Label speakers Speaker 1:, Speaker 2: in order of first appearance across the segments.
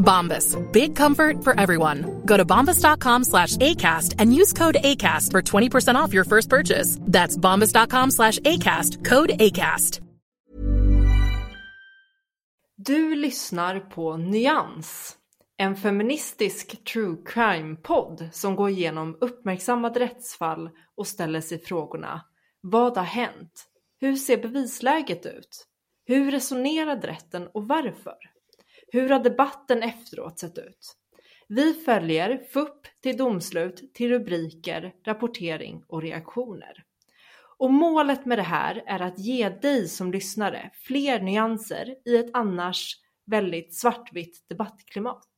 Speaker 1: Bombas. Big comfort for everyone. Go to bombas.com slash ACAST and use code ACAST for 20% off your first purchase. That's bombas.com slash ACAST. Code ACAST.
Speaker 2: Du lyssnar på Nyans. En feministisk true crime-podd som går igenom uppmärksammade rättsfall och ställer sig frågorna Vad har hänt? Hur ser bevisläget ut? Hur resonerade rätten och varför? Hur har debatten efteråt sett ut? Vi följer FUP till domslut, till rubriker, rapportering och reaktioner. Och målet med det här är att ge dig som lyssnare fler nyanser i ett annars väldigt svartvitt debattklimat.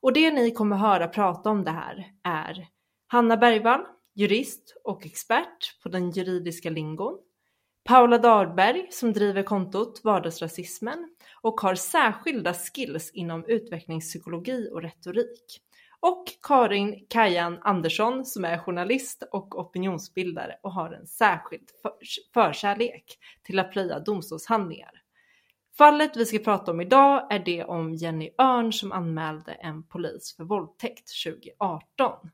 Speaker 2: Och det ni kommer höra prata om det här är Hanna Bergvall, jurist och expert på den juridiska lingon, Paula Dahlberg som driver kontot Vardagsrasismen och har särskilda skills inom utvecklingspsykologi och retorik. Och Karin Kajan Andersson som är journalist och opinionsbildare och har en särskild förkärlek till att plöja domstolshandlingar. Fallet vi ska prata om idag är det om Jenny Örn som anmälde en polis för våldtäkt 2018.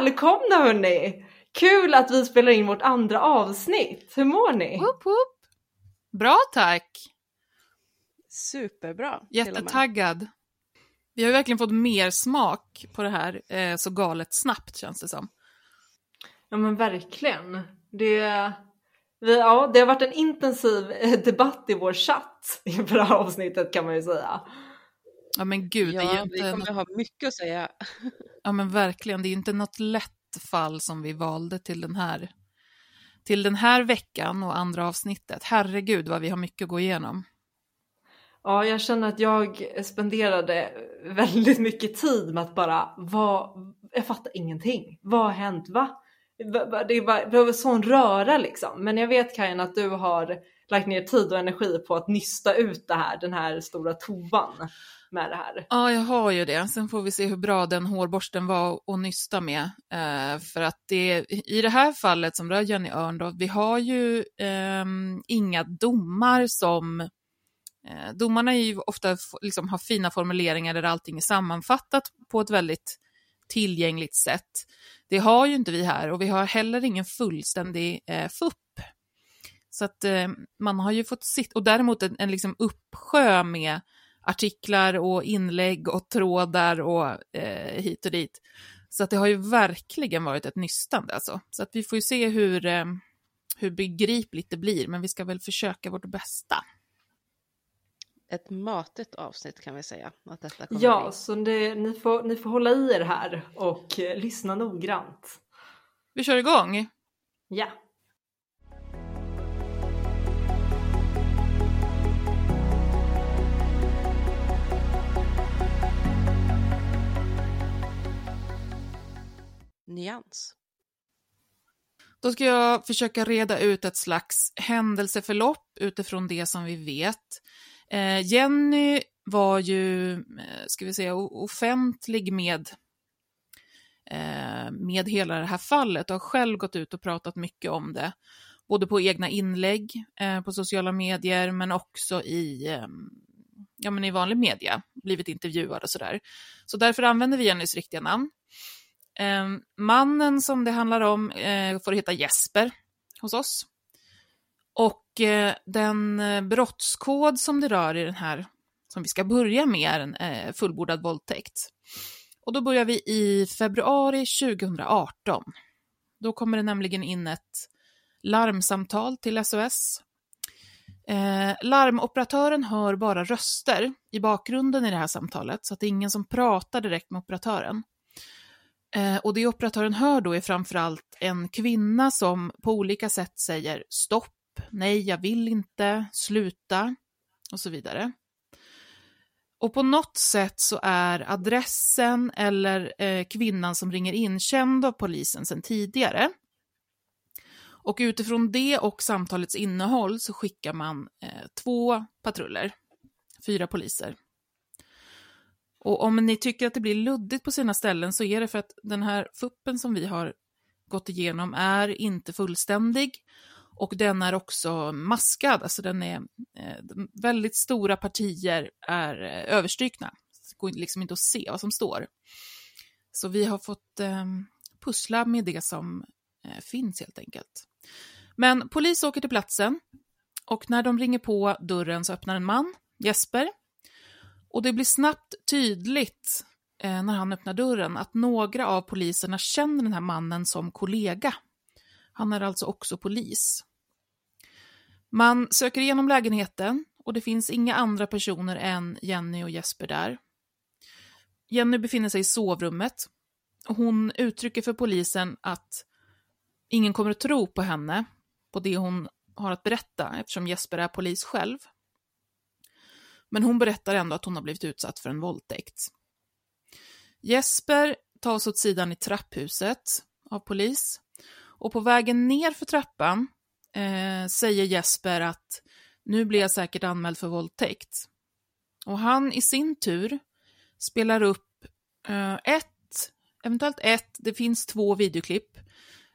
Speaker 2: Välkomna hörni! Kul att vi spelar in vårt andra avsnitt. Hur mår ni?
Speaker 3: Woop, woop. Bra tack!
Speaker 4: Superbra.
Speaker 3: Jättetaggad. Vi har ju verkligen fått mer smak på det här eh, så galet snabbt känns det som.
Speaker 2: Ja men verkligen. Det, vi, ja, det har varit en intensiv eh, debatt i vår chatt inför det här avsnittet kan man ju säga.
Speaker 3: Ja men gud,
Speaker 4: Ja,
Speaker 3: det är ju
Speaker 4: vi kommer ha mycket att säga.
Speaker 3: Ja men verkligen, det är ju inte något lätt fall som vi valde till den här till den här veckan och andra avsnittet. Herregud vad vi har mycket att gå igenom.
Speaker 2: Ja, jag känner att jag spenderade väldigt mycket tid med att bara, vad, jag fattar ingenting. Vad har hänt? Va? Va- Det var, det var sån röra liksom. Men jag vet Kajan att du har lagt ner tid och energi på att nysta ut det här, den här stora tovan med det här.
Speaker 3: Ja, jag har ju det. Sen får vi se hur bra den hårborsten var att nysta med. Eh, för att det, i det här fallet som rör Jenny Örn, då, vi har ju eh, inga domar som... Eh, domarna är ju ofta liksom, har fina formuleringar där allting är sammanfattat på ett väldigt tillgängligt sätt. Det har ju inte vi här och vi har heller ingen fullständig eh, FUP. Så att eh, man har ju fått sitt, och däremot en, en liksom uppsjö med artiklar och inlägg och trådar och eh, hit och dit. Så att det har ju verkligen varit ett nystande alltså. Så att vi får ju se hur, eh, hur begripligt det blir, men vi ska väl försöka vårt bästa.
Speaker 4: Ett matigt avsnitt kan vi säga att detta kommer
Speaker 2: Ja,
Speaker 4: bli.
Speaker 2: så det, ni, får, ni får hålla i er här och eh, lyssna noggrant.
Speaker 3: Vi kör igång!
Speaker 2: Ja.
Speaker 4: Nyans?
Speaker 3: Då ska jag försöka reda ut ett slags händelseförlopp utifrån det som vi vet. Eh, Jenny var ju, eh, ska vi säga, offentlig med, eh, med hela det här fallet och har själv gått ut och pratat mycket om det. Både på egna inlägg eh, på sociala medier men också i, eh, ja, men i vanlig media, blivit intervjuad och sådär. Så därför använder vi Jennys riktiga namn. Ehm, mannen som det handlar om eh, får heta Jesper hos oss. Och eh, den eh, brottskod som det rör i den här som vi ska börja med är en eh, fullbordad våldtäkt. Och då börjar vi i februari 2018. Då kommer det nämligen in ett larmsamtal till SOS. Eh, larmoperatören hör bara röster i bakgrunden i det här samtalet, så att det är ingen som pratar direkt med operatören. Eh, och det operatören hör då är framförallt en kvinna som på olika sätt säger stopp, nej, jag vill inte, sluta och så vidare. Och på något sätt så är adressen eller eh, kvinnan som ringer in känd av polisen sedan tidigare. Och utifrån det och samtalets innehåll så skickar man eh, två patruller, fyra poliser. Och om ni tycker att det blir luddigt på sina ställen så är det för att den här fuppen som vi har gått igenom är inte fullständig och den är också maskad, alltså den är eh, väldigt stora partier är eh, överstrykna. Det går liksom inte att se vad som står. Så vi har fått eh, pussla med det som eh, finns helt enkelt. Men polis åker till platsen och när de ringer på dörren så öppnar en man, Jesper. Och det blir snabbt tydligt eh, när han öppnar dörren att några av poliserna känner den här mannen som kollega. Han är alltså också polis. Man söker igenom lägenheten och det finns inga andra personer än Jenny och Jesper där. Jenny befinner sig i sovrummet. Hon uttrycker för polisen att ingen kommer att tro på henne, på det hon har att berätta, eftersom Jesper är polis själv. Men hon berättar ändå att hon har blivit utsatt för en våldtäkt. Jesper tas åt sidan i trapphuset av polis och på vägen ner för trappan eh, säger Jesper att nu blir jag säkert anmäld för våldtäkt. Och han i sin tur spelar upp eh, ett, eventuellt ett, det finns två videoklipp,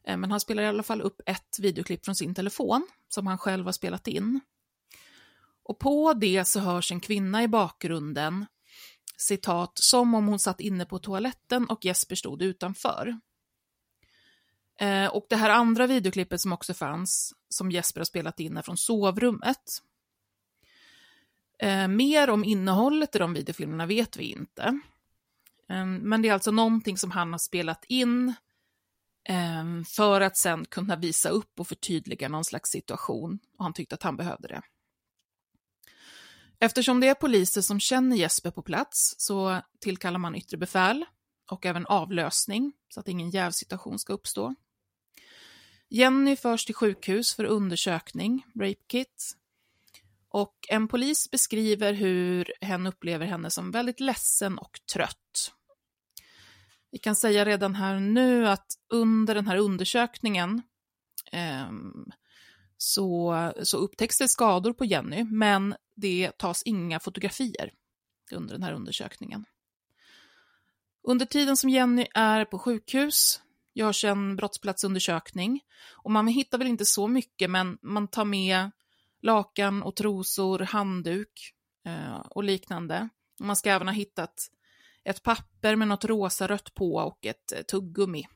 Speaker 3: eh, men han spelar i alla fall upp ett videoklipp från sin telefon som han själv har spelat in. Och på det så hörs en kvinna i bakgrunden, citat, som om hon satt inne på toaletten och Jesper stod utanför. Eh, och det här andra videoklippet som också fanns, som Jesper har spelat in, är från sovrummet. Eh, mer om innehållet i de videofilmerna vet vi inte. Eh, men det är alltså någonting som han har spelat in eh, för att sen kunna visa upp och förtydliga någon slags situation. Och han tyckte att han behövde det. Eftersom det är poliser som känner Jesper på plats så tillkallar man yttre befäl och även avlösning så att ingen jävsituation ska uppstå. Jenny förs till sjukhus för undersökning, rape kit. Och en polis beskriver hur hen upplever henne som väldigt ledsen och trött. Vi kan säga redan här nu att under den här undersökningen eh, så, så upptäcks det skador på Jenny, men det tas inga fotografier under den här undersökningen. Under tiden som Jenny är på sjukhus görs en brottsplatsundersökning och man hittar väl inte så mycket, men man tar med lakan och trosor, handduk eh, och liknande. Man ska även ha hittat ett papper med något rosa-rött på och ett eh, tuggummi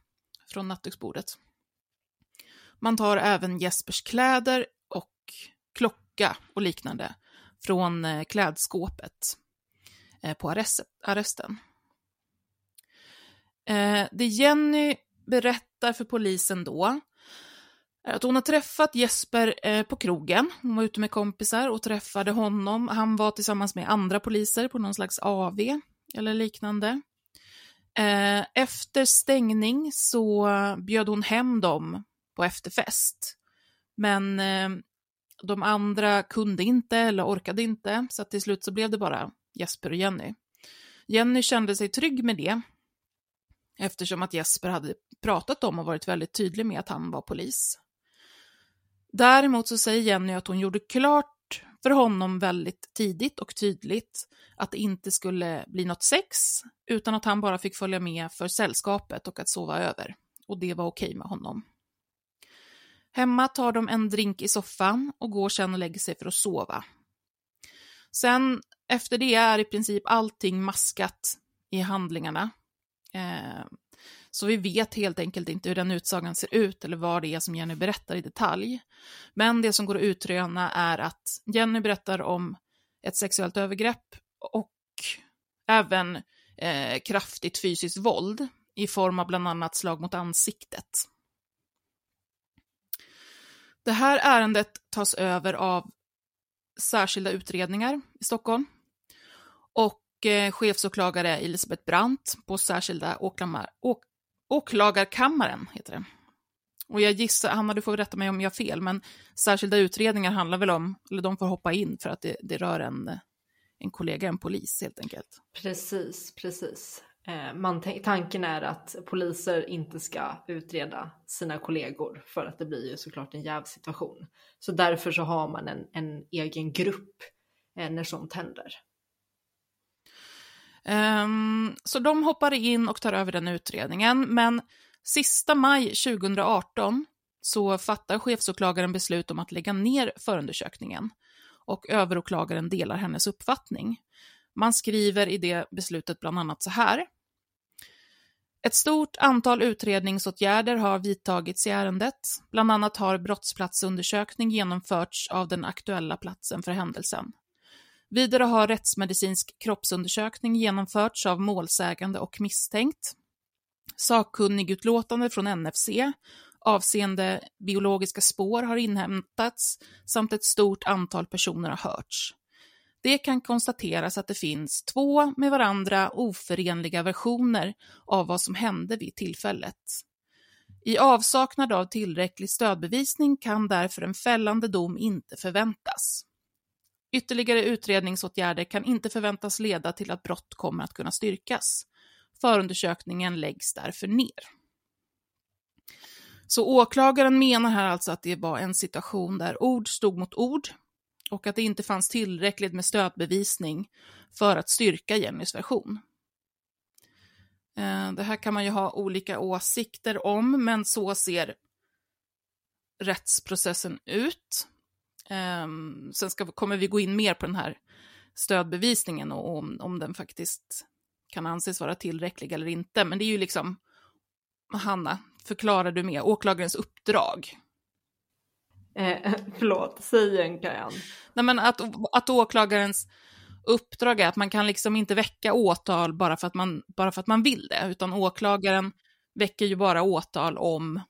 Speaker 3: från nattduksbordet. Man tar även Jespers kläder och klocka och liknande från eh, klädskåpet eh, på arresten. Eh, det Jenny berättar för polisen då är att hon har träffat Jesper på krogen. Hon var ute med kompisar och träffade honom. Han var tillsammans med andra poliser på någon slags AV eller liknande. Efter stängning så bjöd hon hem dem på efterfest. Men de andra kunde inte eller orkade inte, så till slut så blev det bara Jesper och Jenny. Jenny kände sig trygg med det eftersom att Jesper hade pratat om och varit väldigt tydlig med att han var polis. Däremot så säger Jenny att hon gjorde klart för honom väldigt tidigt och tydligt att det inte skulle bli något sex, utan att han bara fick följa med för sällskapet och att sova över. Och det var okej med honom. Hemma tar de en drink i soffan och går sen och lägger sig för att sova. Sen efter det är i princip allting maskat i handlingarna. Eh, så vi vet helt enkelt inte hur den utsagan ser ut eller vad det är som Jenny berättar i detalj. Men det som går att utröna är att Jenny berättar om ett sexuellt övergrepp och även eh, kraftigt fysiskt våld i form av bland annat slag mot ansiktet. Det här ärendet tas över av särskilda utredningar i Stockholm och eh, chefsåklagare Elisabeth Brandt på särskilda åklamar, åk, åklagarkammaren. Heter det. Och jag gissar, Hanna du får rätta mig om jag har fel, men särskilda utredningar handlar väl om, eller de får hoppa in för att det, det rör en, en kollega, en polis helt enkelt.
Speaker 2: Precis, precis. Eh, man, tanken är att poliser inte ska utreda sina kollegor för att det blir ju såklart en jävsituation. Så därför så har man en, en egen grupp eh, när sånt händer.
Speaker 3: Um, så de hoppar in och tar över den utredningen, men sista maj 2018 så fattar chefsåklagaren beslut om att lägga ner förundersökningen och överåklagaren delar hennes uppfattning. Man skriver i det beslutet bland annat så här. Ett stort antal utredningsåtgärder har vidtagits i ärendet. Bland annat har brottsplatsundersökning genomförts av den aktuella platsen för händelsen. Vidare har rättsmedicinsk kroppsundersökning genomförts av målsägande och misstänkt. Sakkunnigutlåtande från NFC avseende biologiska spår har inhämtats samt ett stort antal personer har hörts. Det kan konstateras att det finns två med varandra oförenliga versioner av vad som hände vid tillfället. I avsaknad av tillräcklig stödbevisning kan därför en fällande dom inte förväntas. Ytterligare utredningsåtgärder kan inte förväntas leda till att brott kommer att kunna styrkas. Förundersökningen läggs därför ner. Så åklagaren menar här alltså att det var en situation där ord stod mot ord och att det inte fanns tillräckligt med stödbevisning för att styrka Jennys version. Eh, det här kan man ju ha olika åsikter om, men så ser rättsprocessen ut. Ehm, sen ska, kommer vi gå in mer på den här stödbevisningen och om, om den faktiskt kan anses vara tillräcklig eller inte. Men det är ju liksom, Hanna, förklarar du med åklagarens uppdrag.
Speaker 2: Eh, förlåt, säg igen Kajan.
Speaker 3: Nej men att, att åklagarens uppdrag är att man kan liksom inte väcka åtal bara för, att man, bara för att man vill det, utan åklagaren väcker ju bara åtal om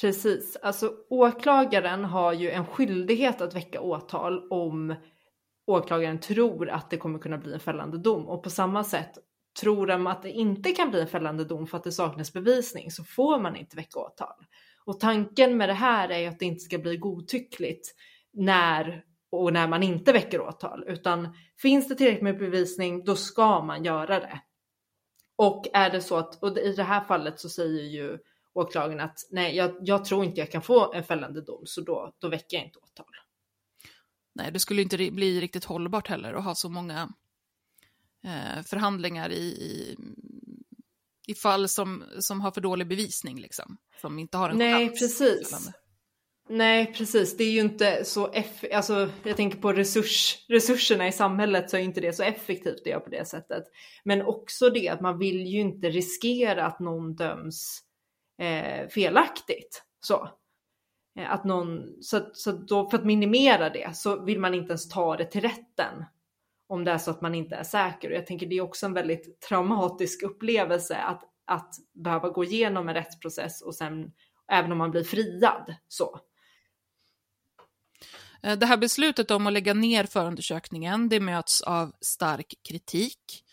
Speaker 2: Precis, alltså åklagaren har ju en skyldighet att väcka åtal om åklagaren tror att det kommer kunna bli en fällande dom och på samma sätt tror de att det inte kan bli en fällande dom för att det saknas bevisning så får man inte väcka åtal. Och tanken med det här är ju att det inte ska bli godtyckligt när och när man inte väcker åtal, utan finns det tillräckligt med bevisning, då ska man göra det. Och är det så att, och i det här fallet så säger ju åklagaren att nej, jag, jag, tror inte jag kan få en fällande dom, så då, då väcker jag inte åtal.
Speaker 3: Nej, det skulle inte bli riktigt hållbart heller att ha så många eh, förhandlingar i, i, i, fall som, som har för dålig bevisning, liksom, som inte har en
Speaker 2: nej,
Speaker 3: chans.
Speaker 2: Precis. Nej, precis. Det är ju inte så effektivt. Alltså, jag tänker på resurs, resurserna i samhället så är inte det så effektivt att göra på det sättet. Men också det att man vill ju inte riskera att någon döms eh, felaktigt. Så. Eh, att någon, så, så då, för att minimera det så vill man inte ens ta det till rätten om det är så att man inte är säker. Och jag tänker det är också en väldigt traumatisk upplevelse att, att behöva gå igenom en rättsprocess och sen även om man blir friad så.
Speaker 3: Eh, det här beslutet om att lägga ner förundersökningen, det möts av stark kritik.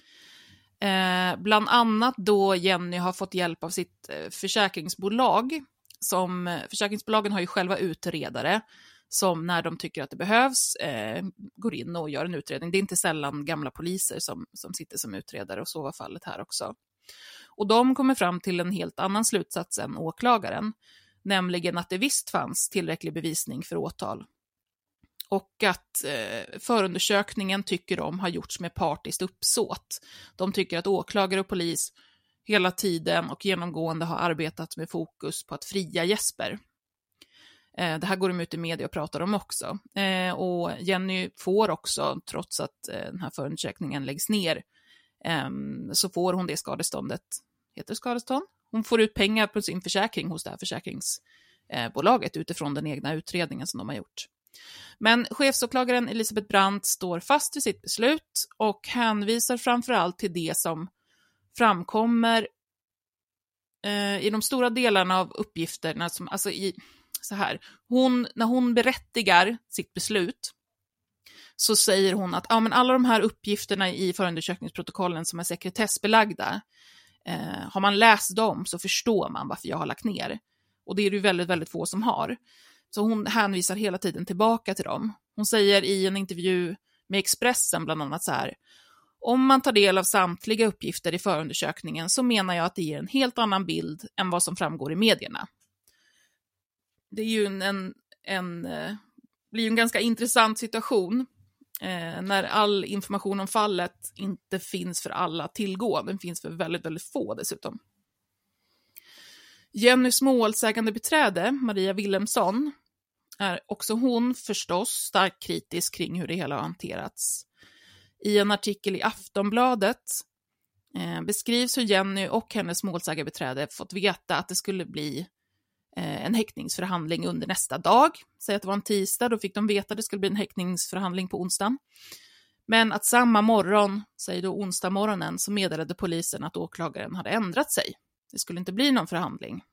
Speaker 3: Eh, bland annat då Jenny har fått hjälp av sitt eh, försäkringsbolag. Som, försäkringsbolagen har ju själva utredare som när de tycker att det behövs eh, går in och gör en utredning. Det är inte sällan gamla poliser som, som sitter som utredare och så var fallet här också. Och de kommer fram till en helt annan slutsats än åklagaren, nämligen att det visst fanns tillräcklig bevisning för åtal. Och att eh, förundersökningen tycker de har gjorts med partiskt uppsåt. De tycker att åklagare och polis hela tiden och genomgående har arbetat med fokus på att fria Jesper. Eh, det här går de ut i media och pratar om också. Eh, och Jenny får också, trots att eh, den här förundersökningen läggs ner, ehm, så får hon det skadeståndet, heter det skadestånd? Hon får ut pengar på sin försäkring hos det här försäkringsbolaget utifrån den egna utredningen som de har gjort. Men chefsåklagaren Elisabeth Brandt står fast vid sitt beslut och hänvisar framför allt till det som framkommer eh, i de stora delarna av uppgifterna, som, alltså i, så här, hon, när hon berättigar sitt beslut så säger hon att ja, men alla de här uppgifterna i förundersökningsprotokollen som är sekretessbelagda, eh, har man läst dem så förstår man varför jag har lagt ner. Och det är det ju väldigt, väldigt få som har. Så hon hänvisar hela tiden tillbaka till dem. Hon säger i en intervju med Expressen bland annat så här, om man tar del av samtliga uppgifter i förundersökningen så menar jag att det ger en helt annan bild än vad som framgår i medierna. Det är ju en, en, en eh, blir ju en ganska intressant situation eh, när all information om fallet inte finns för alla att tillgå. Den finns för väldigt, väldigt få dessutom. Jennys målsägande beträde, Maria Wilhelmsson, är också hon förstås starkt kritisk kring hur det hela har hanterats. I en artikel i Aftonbladet eh, beskrivs hur Jenny och hennes målsägarbiträde fått veta att det skulle bli Eh, en häktningsförhandling under nästa dag. Säg att det var en tisdag, då fick de veta att det skulle bli en häktningsförhandling på onsdagen. Men att samma morgon, säg då onsdag morgonen, så meddelade polisen att åklagaren hade ändrat sig. Det skulle inte bli någon förhandling.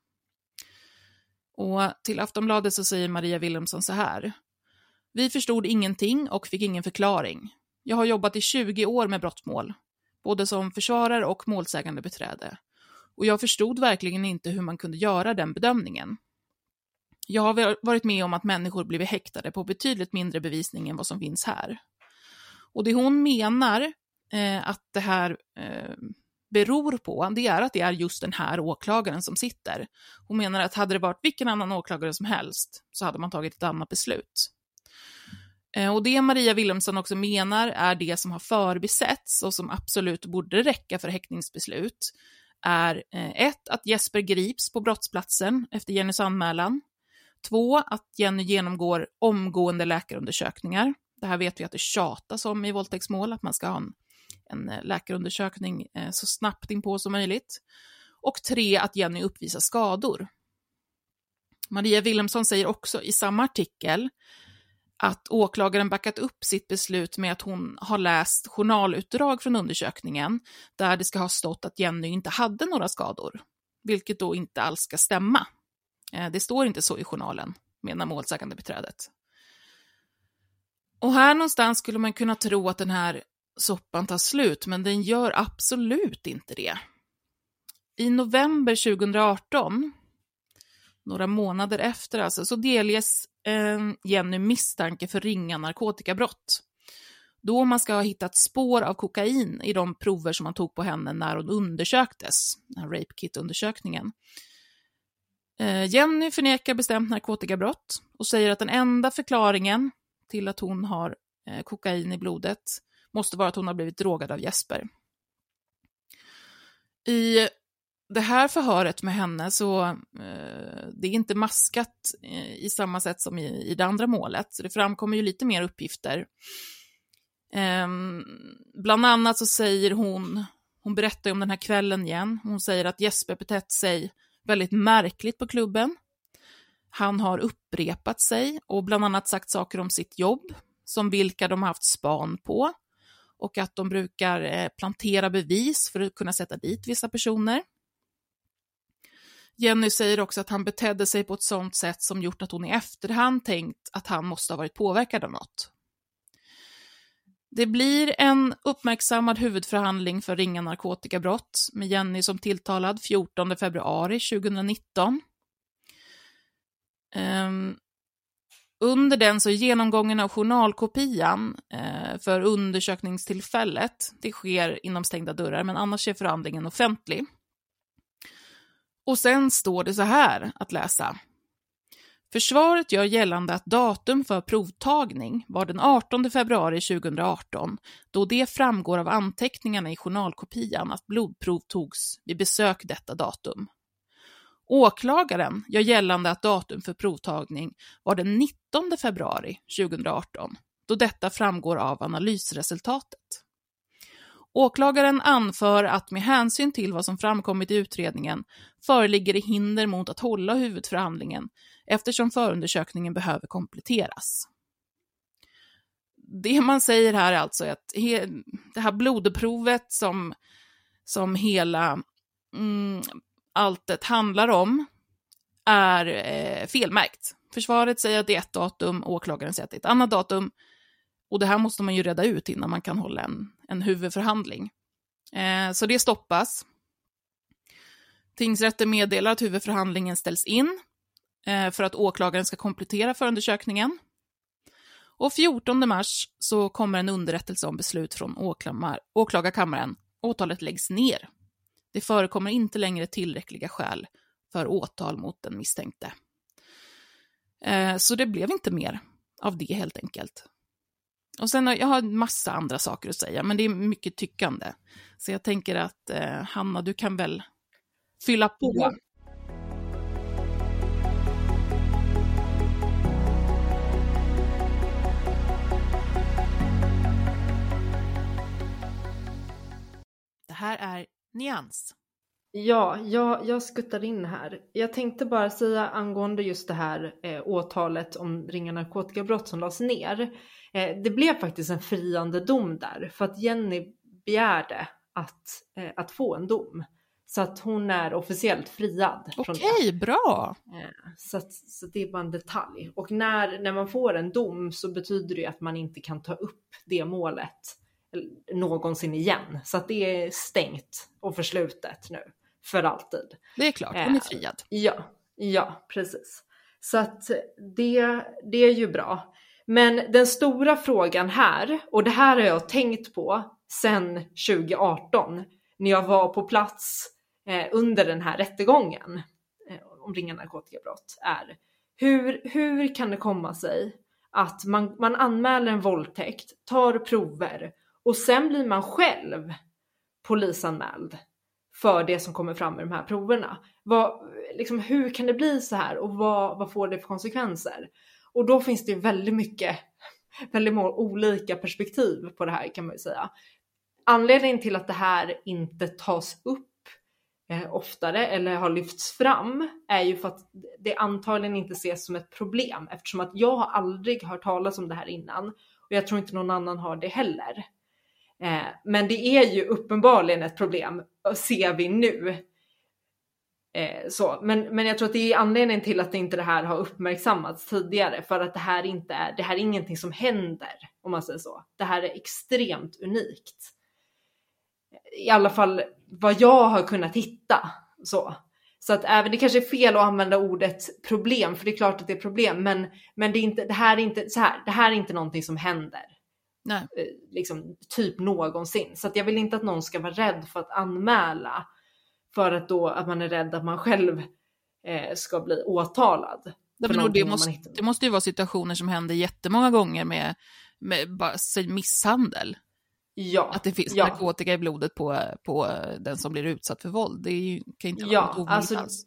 Speaker 3: Och till Aftonbladet så säger Maria Wilhelmsson så här. Vi förstod ingenting och fick ingen förklaring. Jag har jobbat i 20 år med brottmål, både som försvarare och målsägande beträde. Och jag förstod verkligen inte hur man kunde göra den bedömningen. Jag har varit med om att människor blivit häktade på betydligt mindre bevisning än vad som finns här. Och det hon menar eh, att det här eh, beror på, det är att det är just den här åklagaren som sitter. Hon menar att hade det varit vilken annan åklagare som helst så hade man tagit ett annat beslut. Eh, och det Maria Wilhelmsson också menar är det som har förbisetts och som absolut borde räcka för häktningsbeslut är eh, ett, att Jesper grips på brottsplatsen efter Jennys anmälan. Två, att Jenny genomgår omgående läkarundersökningar. Det här vet vi att det tjatas om i våldtäktsmål, att man ska ha en, en eh, läkarundersökning eh, så snabbt inpå som möjligt. Och tre, att Jenny uppvisar skador. Maria Wilhelmsson säger också i samma artikel att åklagaren backat upp sitt beslut med att hon har läst journalutdrag från undersökningen där det ska ha stått att Jenny inte hade några skador, vilket då inte alls ska stämma. Eh, det står inte så i journalen, menar målsägande beträdet. Och här någonstans skulle man kunna tro att den här soppan tar slut, men den gör absolut inte det. I november 2018, några månader efter alltså, så delges eh, Jenny misstanke för ringa narkotikabrott. Då man ska ha hittat spår av kokain i de prover som man tog på henne när hon undersöktes, den här rape kit-undersökningen. Eh, Jenny förnekar bestämt narkotikabrott och säger att den enda förklaringen till att hon har eh, kokain i blodet måste vara att hon har blivit drogad av Jesper. I det här förhöret med henne så eh, det är inte maskat eh, i samma sätt som i, i det andra målet, så det framkommer ju lite mer uppgifter. Eh, bland annat så säger hon, hon berättar om den här kvällen igen, hon säger att Jesper betett sig väldigt märkligt på klubben. Han har upprepat sig och bland annat sagt saker om sitt jobb, som vilka de har haft span på, och att de brukar eh, plantera bevis för att kunna sätta dit vissa personer. Jenny säger också att han betedde sig på ett sådant sätt som gjort att hon i efterhand tänkt att han måste ha varit påverkad av något. Det blir en uppmärksammad huvudförhandling för ringa narkotikabrott med Jenny som tilltalad 14 februari 2019. Um, ehm, Under den så är genomgången av journalkopian eh, för undersökningstillfället, det sker inom stängda dörrar, men annars är förhandlingen offentlig. Och sen står det så här att läsa. Försvaret gör gällande att datum för provtagning var den 18 februari 2018, då det framgår av anteckningarna i journalkopian att blodprov togs vid besök detta datum. Åklagaren gör gällande att datum för provtagning var den 19 februari 2018, då detta framgår av analysresultatet. Åklagaren anför att med hänsyn till vad som framkommit i utredningen föreligger det hinder mot att hålla huvudförhandlingen eftersom förundersökningen behöver kompletteras. Det man säger här är alltså att det här blodprovet som, som hela mm, alltet handlar om är eh, felmärkt. Försvaret säger att det är ett datum, åklagaren säger att det är ett annat datum. Och det här måste man ju reda ut innan man kan hålla en, en huvudförhandling. Eh, så det stoppas. Tingsrätten meddelar att huvudförhandlingen ställs in eh, för att åklagaren ska komplettera förundersökningen. Och 14 mars så kommer en underrättelse om beslut från åklagarkammaren. Åtalet läggs ner. Det förekommer inte längre tillräckliga skäl för åtal mot den misstänkte. Eh, så det blev inte mer av det helt enkelt. Och sen jag har massa andra saker att säga, men det är mycket tyckande. Så jag tänker att eh, Hanna, du kan väl fylla på. Ja. Det här är Nyans.
Speaker 2: Ja, jag, jag skuttar in här. Jag tänkte bara säga angående just det här eh, åtalet om ringa narkotikabrott som lades ner. Eh, det blev faktiskt en friande dom där för att Jenny begärde att, eh, att få en dom. Så att hon är officiellt friad.
Speaker 3: Okej, bra!
Speaker 2: Eh, så, att, så det är bara en detalj. Och när, när man får en dom så betyder det att man inte kan ta upp det målet någonsin igen. Så att det är stängt och förslutet nu för alltid.
Speaker 3: Det är klart, hon är friad.
Speaker 2: Ja, ja, precis. Så att det, det är ju bra. Men den stora frågan här, och det här har jag tänkt på sedan 2018 när jag var på plats eh, under den här rättegången eh, om ringa narkotikabrott är hur, hur kan det komma sig att man, man anmäler en våldtäkt, tar prover och sen blir man själv polisanmäld för det som kommer fram i de här proverna. Vad, liksom, hur kan det bli så här och vad, vad får det för konsekvenser? Och då finns det väldigt mycket, väldigt många olika perspektiv på det här kan man ju säga. Anledningen till att det här inte tas upp eh, oftare eller har lyfts fram är ju för att det antagligen inte ses som ett problem eftersom att jag har aldrig hört talas om det här innan och jag tror inte någon annan har det heller. Eh, men det är ju uppenbarligen ett problem, ser vi nu. Eh, så. Men, men jag tror att det är anledningen till att inte det här har uppmärksammats tidigare, för att det här inte är, det här är ingenting som händer, om man säger så. Det här är extremt unikt. I alla fall vad jag har kunnat hitta. Så. Så att även det kanske är fel att använda ordet problem, för det är klart att det är problem, men, men det, är inte, det här är inte så här, det här är inte någonting som händer.
Speaker 3: Nej.
Speaker 2: Eh, liksom, typ någonsin. Så att jag vill inte att någon ska vara rädd för att anmäla för att då att man är rädd att man själv eh, ska bli åtalad.
Speaker 3: Det, men det, måste, det måste ju vara situationer som händer jättemånga gånger med, med bara, säg misshandel.
Speaker 2: Ja.
Speaker 3: Att det finns
Speaker 2: ja.
Speaker 3: narkotika i blodet på, på den som blir utsatt för våld. Det ju, kan inte vara
Speaker 2: ja,
Speaker 3: något ovanligt
Speaker 2: alltså,
Speaker 3: alls.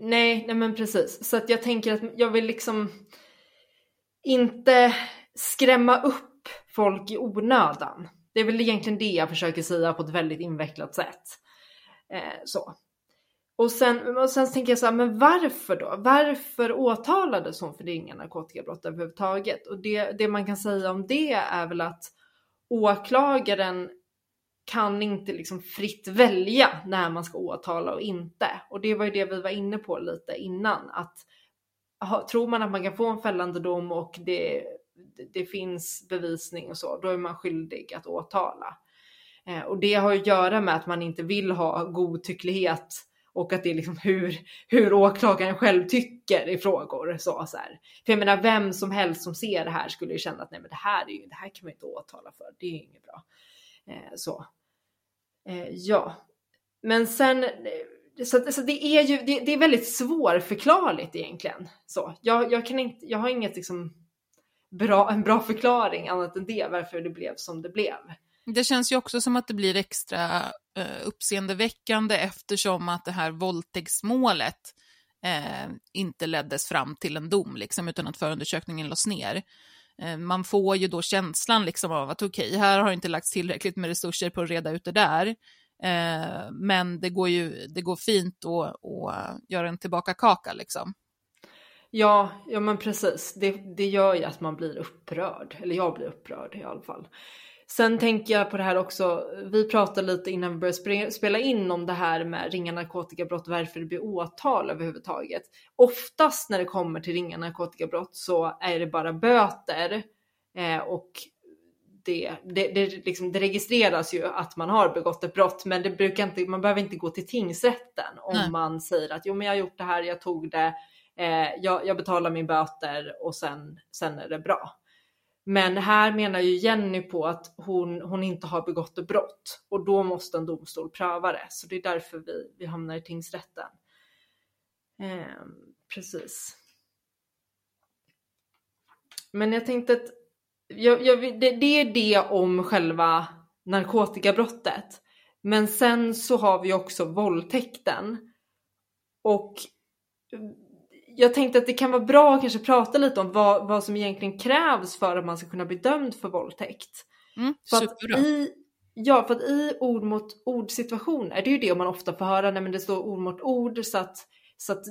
Speaker 2: Nej, nej men precis. Så att jag tänker att jag vill liksom inte skrämma upp folk i onödan. Det är väl egentligen det jag försöker säga på ett väldigt invecklat sätt. Eh, så. Och sen, och sen tänker jag så här, men varför då? Varför åtalades hon för det är inga narkotikabrott överhuvudtaget? Och det, det man kan säga om det är väl att åklagaren kan inte liksom fritt välja när man ska åtala och inte. Och det var ju det vi var inne på lite innan, att ha, tror man att man kan få en fällande dom och det det finns bevisning och så, då är man skyldig att åtala. Eh, och det har att göra med att man inte vill ha godtycklighet och att det är liksom hur, hur åklagaren själv tycker i frågor. Så, så här. För jag menar, vem som helst som ser det här skulle ju känna att nej, men det här, är ju, det här kan man inte åtala för, det är ju inget bra. Eh, så. Eh, ja, men sen, eh, så, så det är ju det, det, är väldigt svårförklarligt egentligen. Så, jag, jag, kan inte, jag har inget liksom bra, en bra förklaring annat än det, varför det blev som det blev.
Speaker 3: Det känns ju också som att det blir extra eh, uppseendeväckande eftersom att det här våldtäktsmålet eh, inte leddes fram till en dom, liksom, utan att förundersökningen lades ner. Eh, man får ju då känslan liksom av att okej, okay, här har inte lagts tillräckligt med resurser på att reda ut det där. Eh, men det går ju det går fint att, att göra en tillbaka kaka liksom.
Speaker 2: Ja, ja men precis. Det, det gör ju att man blir upprörd, eller jag blir upprörd i alla fall. Sen tänker jag på det här också, vi pratade lite innan vi började spela in om det här med ringa narkotikabrott, varför det blir åtal överhuvudtaget. Oftast när det kommer till ringa narkotikabrott så är det bara böter eh, och det, det, det, liksom, det, registreras ju att man har begått ett brott, men det brukar inte, man behöver inte gå till tingsrätten om Nej. man säger att jo, men jag har gjort det här, jag tog det, eh, jag, jag betalar min böter och sen, sen är det bra. Men här menar ju Jenny på att hon, hon inte har begått ett brott och då måste en domstol pröva det. Så det är därför vi, vi hamnar i tingsrätten. Eh, precis. Men jag tänkte att jag, jag, det, det är det om själva narkotikabrottet. Men sen så har vi också våldtäkten. Och jag tänkte att det kan vara bra att kanske prata lite om vad, vad som egentligen krävs för att man ska kunna bli dömd för våldtäkt.
Speaker 3: Mm,
Speaker 2: för att i, ja, för att i ord mot ord situationer, det är ju det man ofta får höra när det står ord mot ord så att, så att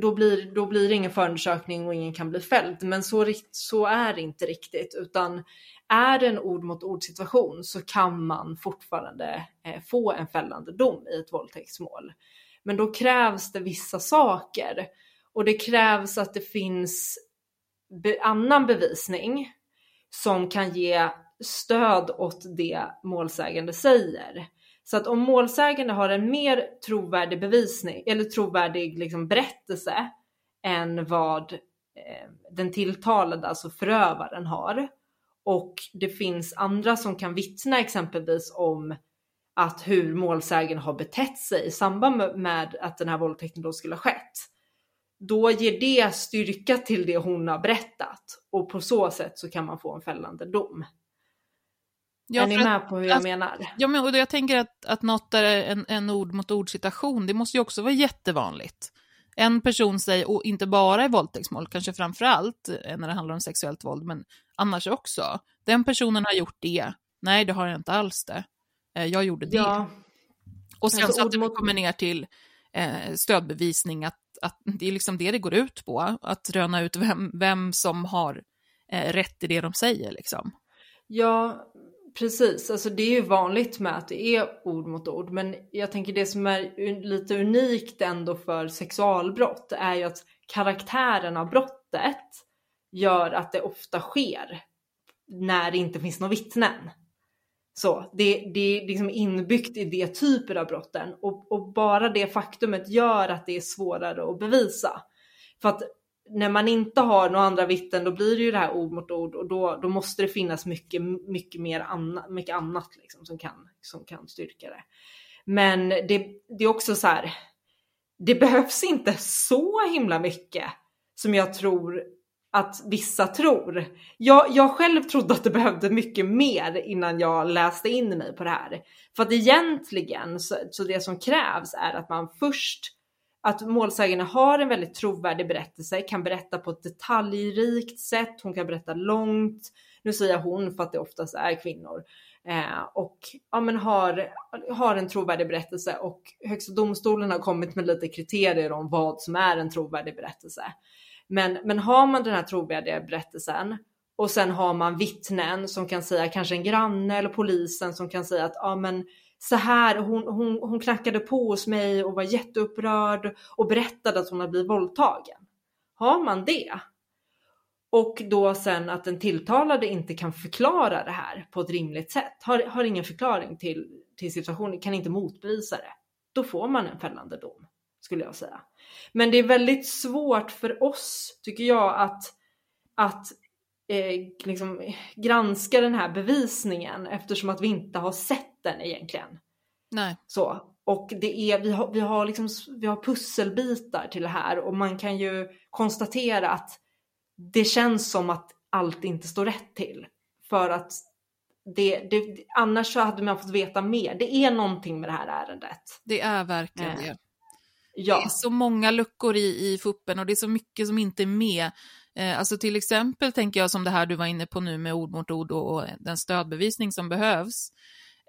Speaker 2: då, blir, då blir det ingen förundersökning och ingen kan bli fälld. Men så, så är det inte riktigt utan är det en ord mot ord situation så kan man fortfarande eh, få en fällande dom i ett våldtäktsmål. Men då krävs det vissa saker och det krävs att det finns be annan bevisning som kan ge stöd åt det målsägande säger. Så att om målsägande har en mer trovärdig bevisning eller trovärdig liksom berättelse än vad eh, den tilltalade, alltså förövaren har och det finns andra som kan vittna exempelvis om att hur målsägaren har betett sig i samband med att den här våldtäkten då skulle ha skett då ger det styrka till det hon har berättat och på så sätt så kan man få en fällande dom. Ja, är ni med att, på hur jag att, menar?
Speaker 3: Ja, men och jag tänker att, att något är en, en ord mot ord situation, det måste ju också vara jättevanligt. En person säger, och inte bara i våldtäktsmål, kanske framför allt eh, när det handlar om sexuellt våld, men annars också. Den personen har gjort det, nej det har jag inte alls det. Eh, jag gjorde det. Ja. Och sen alltså, så att det kommer ner till eh, stödbevisning, att att det är liksom det det går ut på, att röna ut vem, vem som har eh, rätt i det de säger. Liksom.
Speaker 2: Ja, precis. Alltså det är ju vanligt med att det är ord mot ord, men jag tänker det som är lite unikt ändå för sexualbrott är ju att karaktären av brottet gör att det ofta sker när det inte finns några vittnen. Så det, det är liksom inbyggt i det typen av brotten och, och, bara det faktumet gör att det är svårare att bevisa. För att när man inte har några andra vittnen då blir det ju det här ord mot ord och då, då måste det finnas mycket, mycket mer annat, mycket annat liksom som, kan, som kan styrka det. Men det, det är också så här, det behövs inte så himla mycket som jag tror att vissa tror. Jag, jag själv trodde att det behövde mycket mer innan jag läste in mig på det här. För att egentligen så, så det som krävs är att man först att målsägande har en väldigt trovärdig berättelse, kan berätta på ett detaljrikt sätt, hon kan berätta långt. Nu säger jag hon för att det oftast är kvinnor. Eh, och ja, men har, har en trovärdig berättelse och Högsta domstolen har kommit med lite kriterier om vad som är en trovärdig berättelse. Men, men har man den här trovärdiga berättelsen och sen har man vittnen som kan säga, kanske en granne eller polisen som kan säga att ja men så här, hon, hon, hon knackade på hos mig och var jätteupprörd och berättade att hon hade blivit våldtagen. Har man det och då sen att den tilltalade inte kan förklara det här på ett rimligt sätt, har, har ingen förklaring till, till situationen, kan inte motbevisa det, då får man en fällande dom, skulle jag säga. Men det är väldigt svårt för oss, tycker jag, att, att eh, liksom, granska den här bevisningen eftersom att vi inte har sett den egentligen.
Speaker 3: Nej.
Speaker 2: Så. Och det är, vi, har, vi, har liksom, vi har pusselbitar till det här och man kan ju konstatera att det känns som att allt inte står rätt till. För att det, det, annars så hade man fått veta mer. Det är någonting med det här ärendet.
Speaker 3: Det är verkligen
Speaker 2: Eh,
Speaker 3: det.
Speaker 2: Ja.
Speaker 3: Det är så många luckor i, i fuppen och det är så mycket som inte är med. Eh, alltså till exempel tänker jag som det här du var inne på nu med ord mot ord och, och den stödbevisning som behövs.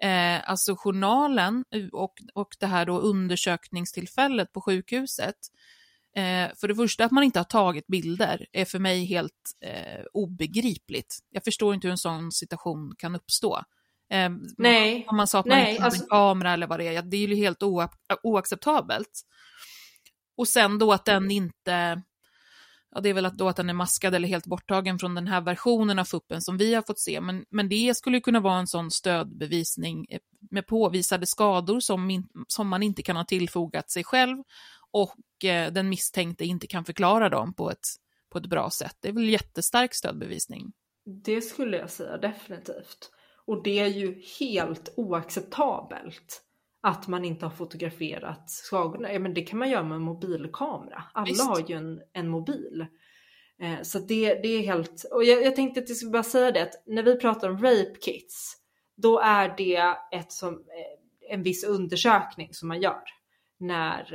Speaker 3: Eh, alltså journalen och, och det här då undersökningstillfället på sjukhuset. Eh, för det första att man inte har tagit bilder är för mig helt eh, obegripligt. Jag förstår inte hur en sån situation kan uppstå. Eh,
Speaker 2: Nej.
Speaker 3: Om man sa att man
Speaker 2: Nej,
Speaker 3: inte hade
Speaker 2: alltså-
Speaker 3: en kamera eller vad det är, det är ju helt oa- oacceptabelt. Och sen då att den inte, ja det är väl att då att den är maskad eller helt borttagen från den här versionen av fuppen som vi har fått se, men, men det skulle kunna vara en sån stödbevisning eh, med påvisade skador som, in, som man inte kan ha tillfogat sig själv och eh, den misstänkte inte kan förklara dem på ett, på ett bra sätt. Det är väl jättestark stödbevisning.
Speaker 2: Det skulle jag säga definitivt. Och det är ju helt oacceptabelt att man inte har fotograferat skadorna. Ja, men det kan man göra med en mobilkamera. Alla
Speaker 3: Visst.
Speaker 2: har ju en, en mobil. Eh, så det, det är helt... Och jag, jag tänkte att jag skulle bara säga det att när vi pratar om rape kits, då är det ett som, eh, en viss undersökning som man gör när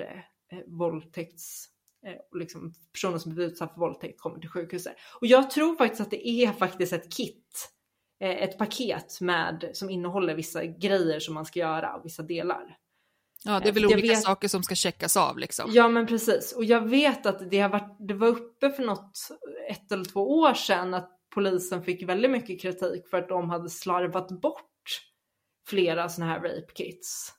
Speaker 2: eh, våldtäkts eh, liksom personer som blivit utsatta för våldtäkt kommer till sjukhuset. Och jag tror faktiskt att det är faktiskt ett kit, ett paket med, som innehåller vissa grejer som man ska göra och vissa delar.
Speaker 3: Ja, det är väl
Speaker 2: Jag
Speaker 3: olika
Speaker 2: vet-
Speaker 3: saker som ska checkas av liksom.
Speaker 2: Ja men precis, och jag vet att det, har varit, det var uppe för något, ett eller två år sedan att polisen fick väldigt mycket kritik för att de hade slarvat bort flera sådana här rape kits.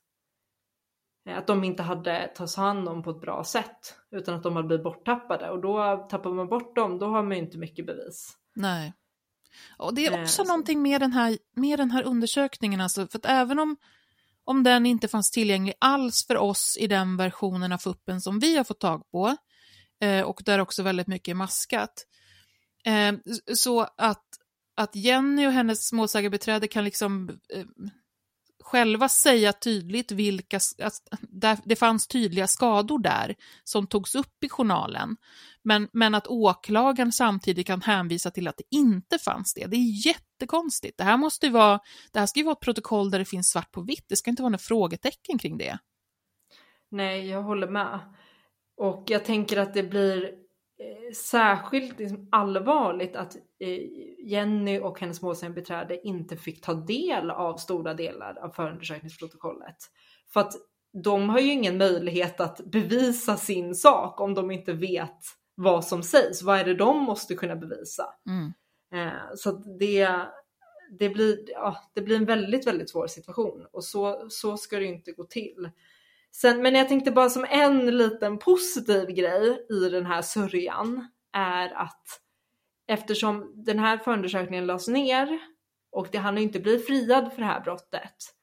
Speaker 2: Eh, Att de inte hade tagits hand om på ett bra sätt utan att de hade blivit borttappade och då tappar man bort dem, då har man ju inte mycket bevis.
Speaker 3: Nej. Och det är
Speaker 2: Eh,
Speaker 3: också
Speaker 2: så-
Speaker 3: någonting med den här, med den här undersökningen, alltså, för att även om, om den inte fanns tillgänglig alls för oss i den versionen av fuppen som vi har fått tag på, eh, och där också väldigt mycket är maskat, eh, så att, att Jenny och hennes målsägarbiträde kan liksom eh, själva säga tydligt vilka, att där, det fanns tydliga skador där som togs upp i journalen. Men, men att åklagaren samtidigt kan hänvisa till att det inte fanns det, det är jättekonstigt. Det här måste ju vara, det här ska ju vara ett protokoll där det finns svart på vitt, det ska inte vara några frågetecken kring det.
Speaker 2: Nej, jag håller med. Och jag tänker att det blir eh, särskilt liksom allvarligt att eh, Jenny och hennes målsägandebiträde inte fick ta del av stora delar av förundersökningsprotokollet. För att de har ju ingen möjlighet att bevisa sin sak om de inte vet vad som sägs. Vad är det de måste kunna bevisa?
Speaker 3: Mm.
Speaker 2: Eh, så det, det, blir, ja, det blir en väldigt, väldigt svår situation och så, så ska det inte gå till. Sen, men jag tänkte bara som en liten positiv grej i den här sörjan är att eftersom den här förundersökningen lades ner och det hann inte bli friad för det här brottet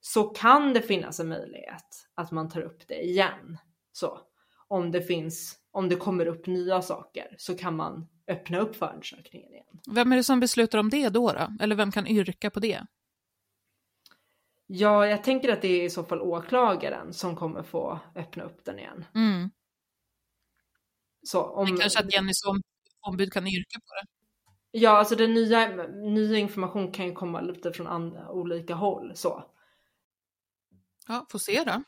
Speaker 2: så kan det finnas en möjlighet att man tar upp det igen. Så om det finns, om det kommer upp nya saker så kan man öppna upp förundersökningen igen.
Speaker 3: Vem är det som beslutar om det då? då? Eller vem kan yrka på det?
Speaker 2: Ja, jag tänker att det är i så fall åklagaren som kommer få öppna upp den igen.
Speaker 3: Mm.
Speaker 2: Så om,
Speaker 3: Men kanske att Jenny som ombud kan yrka på det.
Speaker 2: Ja, alltså den nya, nya information kan ju komma lite från andra, olika håll. Så.
Speaker 3: Ja, får se då.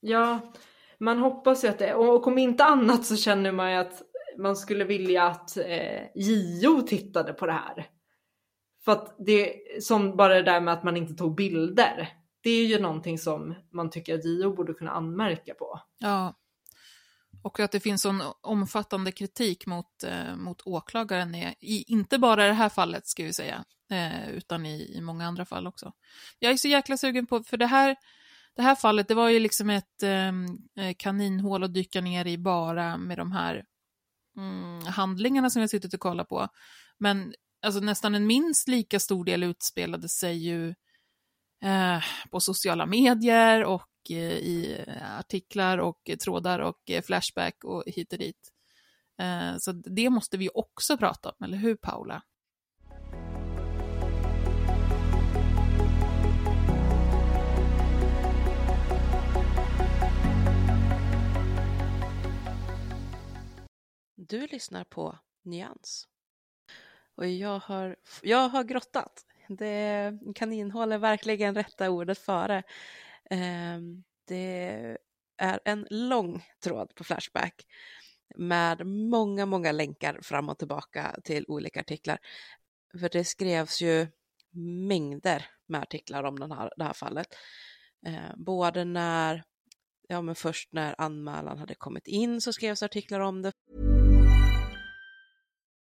Speaker 2: Ja, man hoppas ju att det, och om inte annat så känner man ju att man skulle vilja att eh, JO tittade på det här. För att det, som bara det där med att man inte tog bilder, det är ju någonting som man tycker att JO borde kunna anmärka på.
Speaker 3: Ja. Och att det finns sån omfattande kritik mot, eh, mot åklagaren, är, i, inte bara i det här fallet ska vi säga, eh, utan i, i många andra fall också. Jag är så jäkla sugen på, för det här, det här fallet, det var ju liksom ett ehm, eh, kaninhål att dyka ner i bara med de här mm, handlingarna som jag suttit och kollat på. Men alltså, nästan en minst lika stor del utspelade sig ju eh, på sociala medier och eh, i artiklar och trådar och eh, Flashback och hit och dit. Eh, så det måste vi också prata om, eller hur Paula?
Speaker 4: Du lyssnar på Nyans. Och jag har, jag har grottat. Det, kaninhål är verkligen rätta ordet före. Ehm, det är en lång tråd på Flashback med många, många länkar fram och tillbaka till olika artiklar. För det skrevs ju mängder med artiklar om den här, det här fallet. Ehm, både när, ja men först när anmälan hade kommit in så skrevs artiklar om det.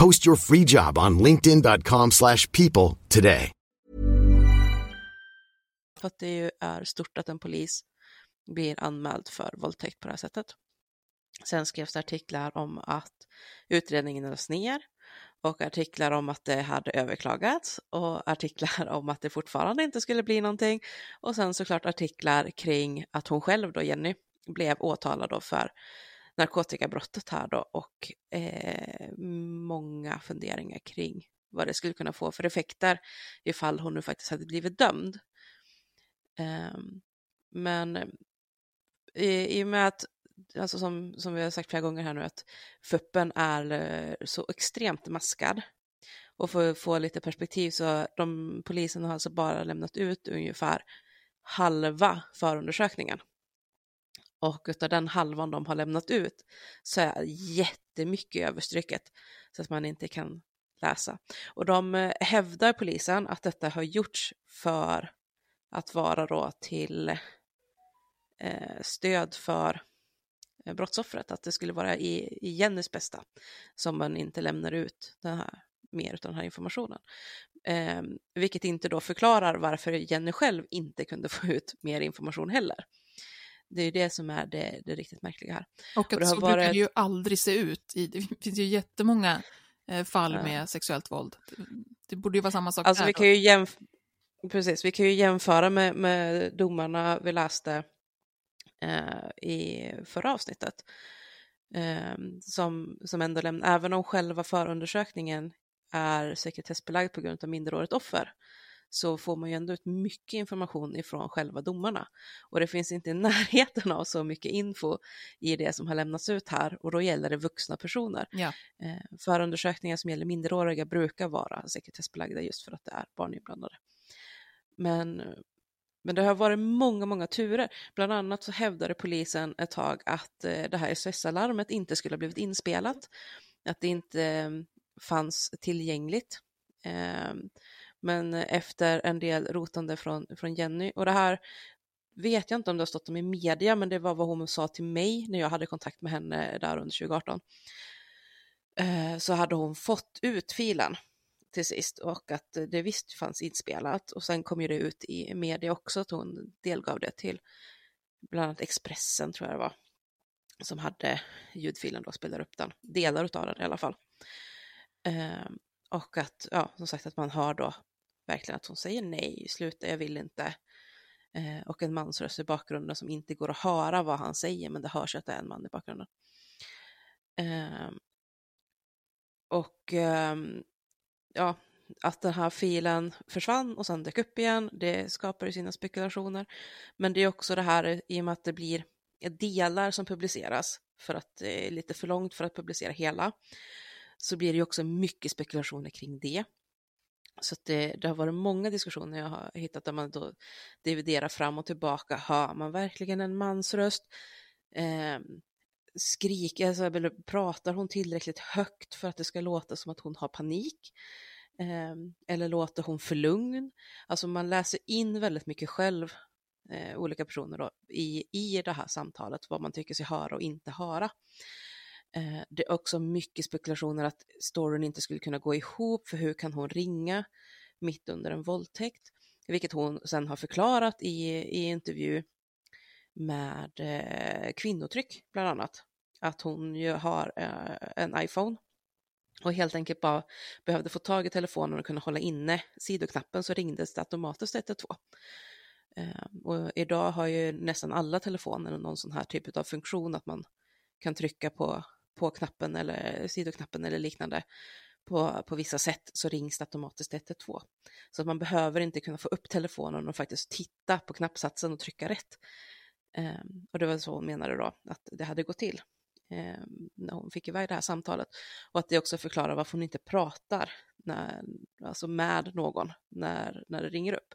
Speaker 5: Post your free job on linkedin.com/people today.
Speaker 4: För att det ju är stort att en polis blir anmäld för våldtäkt på det här sättet. Sen skrevs artiklar om att utredningen lades ner och artiklar om att det hade överklagats och artiklar om att det fortfarande inte skulle bli någonting och sen såklart artiklar kring att hon själv då, Jenny, blev åtalad då för narkotikabrottet här då och eh, många funderingar kring vad det skulle kunna få för effekter ifall hon nu faktiskt hade blivit dömd. Ehm, eh, men i, i och med att alltså som, som vi har sagt flera gånger här nu, att fuppen är eh, så extremt maskad. Och för att få lite perspektiv så de polisen har alltså bara lämnat ut ungefär halva förundersökningen. Och utav den halvan de har lämnat ut så är jättemycket överstrycket så att man inte kan läsa. Och de eh, hävdar polisen att detta har gjorts för att vara då till eh, stöd för eh, brottsoffret, att det skulle vara i, i Jennys bästa som man inte lämnar ut den här, mer av den här informationen. Eh, vilket inte då förklarar varför Jenny själv inte kunde få ut mer information heller. Det är det som är det, det riktigt märkliga här.
Speaker 3: Och att och så varit... brukar det ju aldrig se ut. I, det finns ju jättemånga eh, fall ja. med sexuellt våld. Det borde ju vara samma sak
Speaker 4: alltså,
Speaker 3: där.
Speaker 4: Vi kan ju jämf... Precis, vi kan ju jämföra med, med domarna vi läste eh, i förra avsnittet. Eh, som, som ändå lämnar, även om själva förundersökningen är sekretessbelagd på grund av minderårigt offer, så får man ju ändå ut mycket information ifrån själva domarna. Och det finns inte i närheten av så mycket info i det som har lämnats ut här och då gäller det vuxna personer.
Speaker 3: Ja.
Speaker 4: Eh, förundersökningar som gäller minderåriga brukar vara sekretessbelagda just för att det är barn inblandade. Men men det har varit många, många turer. Bland annat så hävdade polisen ett tag att eh, det här SOS-alarmet inte skulle ha blivit inspelat, att det inte eh, fanns tillgängligt. Men eh, efter en del rotande från, från Jenny, och det här vet jag inte om det har stått om i media, men det var vad hon sa till mig när jag hade kontakt med henne där under 2018. Eh, så hade hon fått ut filen till sist och att det visst fanns inspelat och sen kom ju det ut i media också att hon delgav det till bland annat Expressen tror jag det var som hade ljudfilen då spelade upp den, delar av den i alla fall. Eh, och att, ja, som sagt att man hör då verkligen att hon säger nej, sluta, jag vill inte. Eh, och en mansröst i bakgrunden som inte går att höra vad han säger, men det hörs att det är en man i bakgrunden. Eh, och eh, ja, att den här filen försvann och sen dök upp igen, det skapar ju sina spekulationer. Men det är också det här i och med att det blir delar som publiceras för att det är lite för långt för att publicera hela så blir det ju också mycket spekulationer kring det. Så det, det, har varit många diskussioner jag har hittat där man då dividerar fram och tillbaka. Hör man verkligen en mansröst? Eh, skriker, alltså, eller pratar hon tillräckligt högt för att det ska låta som att hon har panik? Eh, eller låter hon för lugn? Alltså man läser in väldigt mycket själv, eh, olika personer då, i, i det här samtalet, vad man tycker sig höra och inte höra. Eh, det är också mycket spekulationer att storyn inte skulle kunna gå ihop, för hur kan hon ringa mitt under en våldtäkt? Vilket hon sen har förklarat i, i intervju med eh, kvinnotryck, bland annat. Att hon ju har eh, en iPhone och helt enkelt bara behövde få tag i telefonen och kunna hålla inne sidoknappen så ringdes det automatiskt 112. Eh, och idag har ju nästan alla telefoner någon sån här typ av funktion att man kan trycka på på knappen eller eh, sidoknappen eller liknande på, på vissa sätt så rings det automatiskt 112. Så att man behöver inte kunna få upp telefonen och faktiskt titta på knappsatsen och trycka rätt. Um, och det var så hon menade då att det hade gått till um, när hon fick iväg det här samtalet. Och att det också förklarar varför hon inte pratar när, alltså med någon när, när det ringer upp.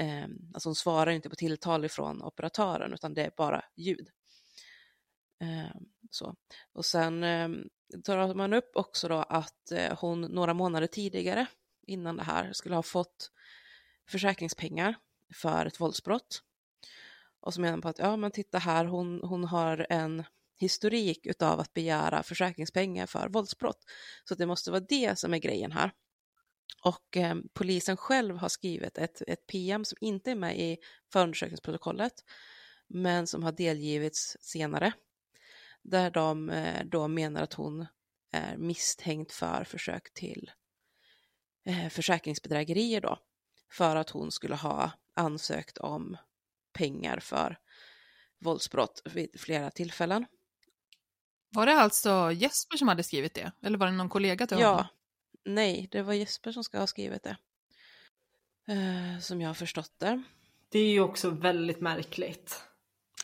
Speaker 4: Um, alltså hon svarar inte på tilltal ifrån operatören utan det är bara ljud. Ehm, så. Och sen eh, tar man upp också då att eh, hon några månader tidigare innan det här skulle ha fått försäkringspengar för ett våldsbrott. Och så menar man på att ja, men titta här, hon, hon har en historik utav att begära försäkringspengar för våldsbrott. Så det måste vara det som är grejen här. Och eh, polisen själv har skrivit ett, ett PM som inte är med i förundersökningsprotokollet, men som har delgivits senare där de eh, då menar att hon är misstänkt för försök till eh, försäkringsbedrägerier då, för att hon skulle ha ansökt om pengar för våldsbrott vid flera tillfällen.
Speaker 3: Var det alltså Jesper som hade skrivit det? Eller var det någon kollega till honom?
Speaker 4: Ja, nej, det var Jesper som ska ha skrivit det. Eh, som jag har förstått det.
Speaker 2: Det är ju också väldigt märkligt.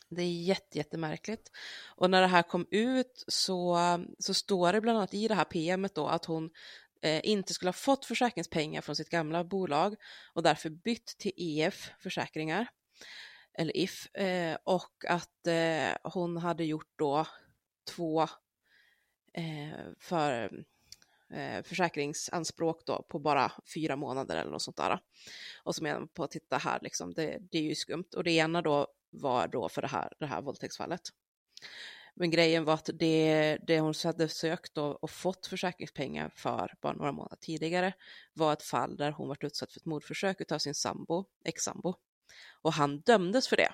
Speaker 4: Det är jätte, jättemärkligt. Och när det här kom ut så, så står det bland annat i det här PMet då att hon eh, inte skulle ha fått försäkringspengar från sitt gamla bolag och därför bytt till EF Försäkringar, eller If, eh, och att eh, hon hade gjort då två eh, för eh, försäkringsanspråk då på bara fyra månader eller något sånt där. Och så menar man på att titta här, liksom, det, det är ju skumt. Och det ena då var då för det här, det här våldtäktsfallet. Men grejen var att det, det hon hade sökt och, och fått försäkringspengar för bara några månader tidigare var ett fall där hon varit utsatt för ett mordförsök av sin sambo, ex-sambo. Och han dömdes för det.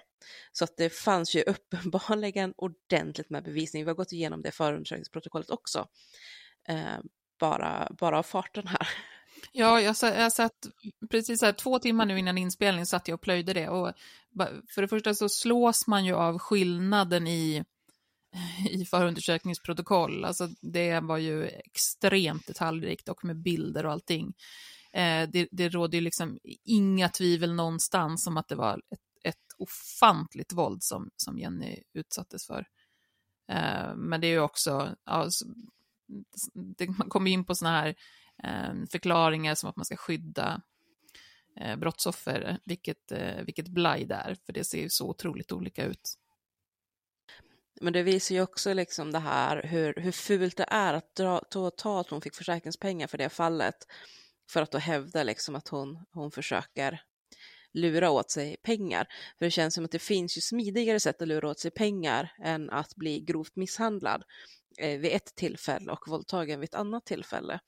Speaker 4: Så att det fanns ju uppenbarligen ordentligt med bevisning. Vi har gått igenom det förundersökningsprotokollet också. Eh, bara, bara av farten här.
Speaker 3: Ja, jag, jag satt precis här, två timmar nu innan inspelning satt jag och plöjde det. Och för det första så slås man ju av skillnaden i, i förundersökningsprotokoll. Alltså det var ju extremt detaljrikt och med bilder och allting. Eh, det, det råder ju liksom inga tvivel någonstans om att det var ett, ett ofantligt våld som, som Jenny utsattes för. Eh, men det är ju också, alltså, det, man kommer in på sådana här eh, Ehm, förklaringar som att man ska skydda eh, brottsoffer, vilket, eh, vilket blaj det är, för det ser ju så otroligt olika ut.
Speaker 4: Men det visar ju också liksom det här hur, hur fult det är att dra, ta, ta att hon fick försäkringspengar för det fallet. För att då hävda liksom att hon, hon försöker lura åt sig pengar. För det känns som att det finns ju smidigare sätt att lura åt sig pengar än att bli grovt misshandlad eh, vid ett tillfälle och våldtagen vid ett annat tillfälle.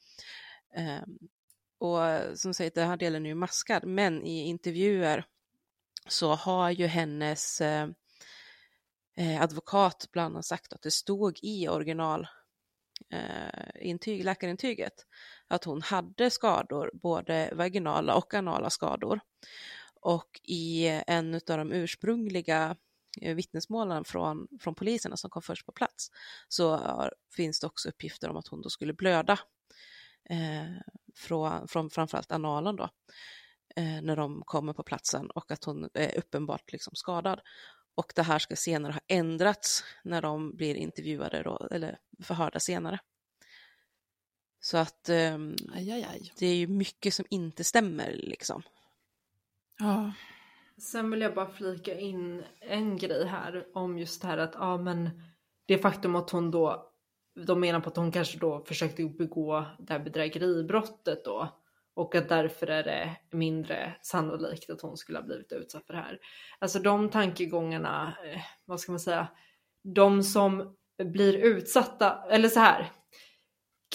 Speaker 4: Ehm, och som sagt, den här delen är ju maskad, men i intervjuer så har ju hennes eh, eh advokat bland annat sagt att det stod i original eh, intyg, läkarintyget att hon hade skador, både vaginala och anala skador. Och i en av de ursprungliga eh, vittnesmålen från, från poliserna som kom först på plats så finns det också uppgifter om att hon då skulle blöda eh, från, från framförallt analen då, eh, när de kommer på platsen och att hon är uppenbart liksom skadad. Och det här ska senare ha ändrats när de blir intervjuade då, eller förhörda senare. Så att um,
Speaker 3: aj, aj, aj.
Speaker 4: det är ju mycket som inte stämmer liksom.
Speaker 3: Ja.
Speaker 2: Sen vill jag bara flika in en grej här om just det här att ja men det faktum att hon då de menar på att hon kanske då försökte begå det här bedrägeribrottet då och att därför är det mindre sannolikt att hon skulle ha blivit utsatt för det här. Alltså de tankegångarna, eh, vad ska man säga, de som blir utsatta, eller så här,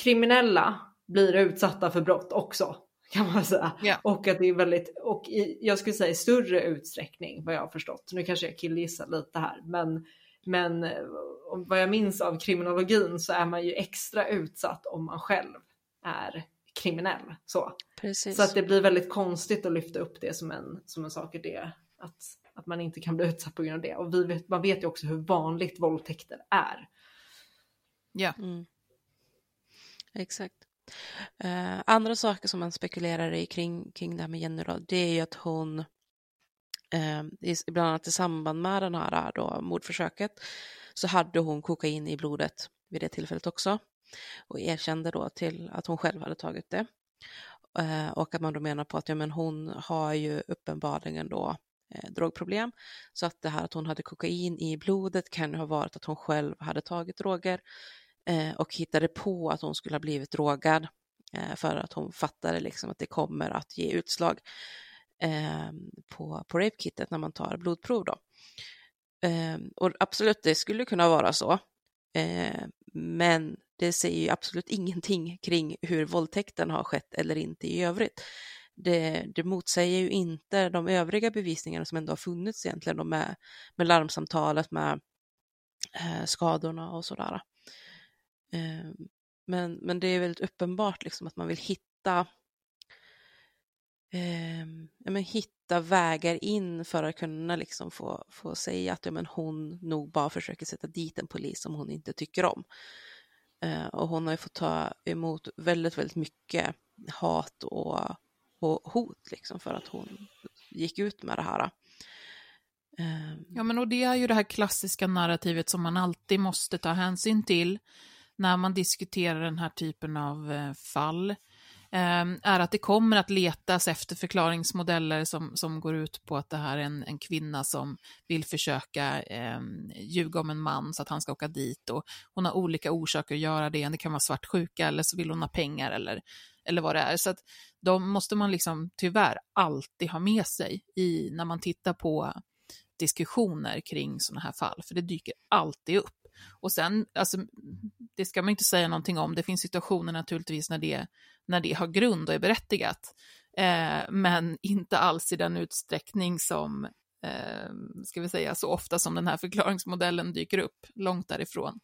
Speaker 2: kriminella blir utsatta för brott också kan man säga.
Speaker 3: Yeah.
Speaker 2: Och att det är väldigt, och i, jag skulle säga i större utsträckning vad jag har förstått. Nu kanske jag killgissar lite här, men, men eh, vad jag minns av kriminologin så är man ju extra utsatt om man själv är kriminell. Så,
Speaker 4: Precis.
Speaker 2: så att det blir väldigt konstigt att lyfta upp det som en, som en sak i det. Att, att man inte kan bli utsatt på grund av det. Och vi vet, man vet ju också hur vanligt våldtäkter är.
Speaker 3: Ja.
Speaker 4: Mm. Exakt. Uh, andra saker som man spekulerar i kring, kring det här med Jenny då, det är ju att hon eh, bland annat i samband med den här eh, då, mordförsöket så hade hon kokain i blodet vid det tillfället också och erkände då till att hon själv hade tagit det. Eh, och att man då menar på att ja, men hon har ju uppenbarligen då eh, drogproblem. Så att det här att hon hade kokain i blodet kan ju ha varit att hon själv hade tagit droger eh, och hittade på att hon skulle ha blivit drogad eh, för att hon fattade liksom att det kommer att ge utslag eh, på, på rape-kittet när man tar blodprov. Då. Eh, och absolut, det skulle kunna vara så. Eh, men det säger ju absolut ingenting kring hur våldtäkten har skett eller inte i övrigt det, det motsäger ju inte de övriga bevisningarna som ändå har funnits egentligen då med, med larmsamtalet, med eh, skadorna och sådär. Eh, men, men det är väldigt uppenbart liksom att man vill hitta eh, ja, men hitta vägar in för att kunna liksom få, få säga att ja, men hon nog bara försöker sätta dit en polis som hon inte tycker om. Eh, och hon har ju fått ta emot väldigt, väldigt mycket hat och och hot liksom för att hon gick ut med det här.
Speaker 3: Eh. Ja, men och det är ju det här klassiska narrativet som man alltid måste ta hänsyn till när man diskuterar den här typen av eh, fall. Ehm, är att det kommer att letas efter förklaringsmodeller som, som går ut på att det här är en, en kvinna som vill försöka eh, ljuga om en man så att han ska åka dit och hon har olika orsaker att göra det. Det kan vara svartsjuka eller så vill hon ha pengar eller, eller vad det är. Så att de måste man liksom tyvärr alltid ha med sig i när man tittar på diskussioner kring sådana här fall, för det dyker alltid upp. Och sen, alltså, det ska man inte säga någonting om, det finns situationer naturligtvis när det, när det har grund och är berättigat, eh, men inte alls i den utsträckning som, eh, ska vi säga, så ofta som den här förklaringsmodellen dyker upp, långt därifrån.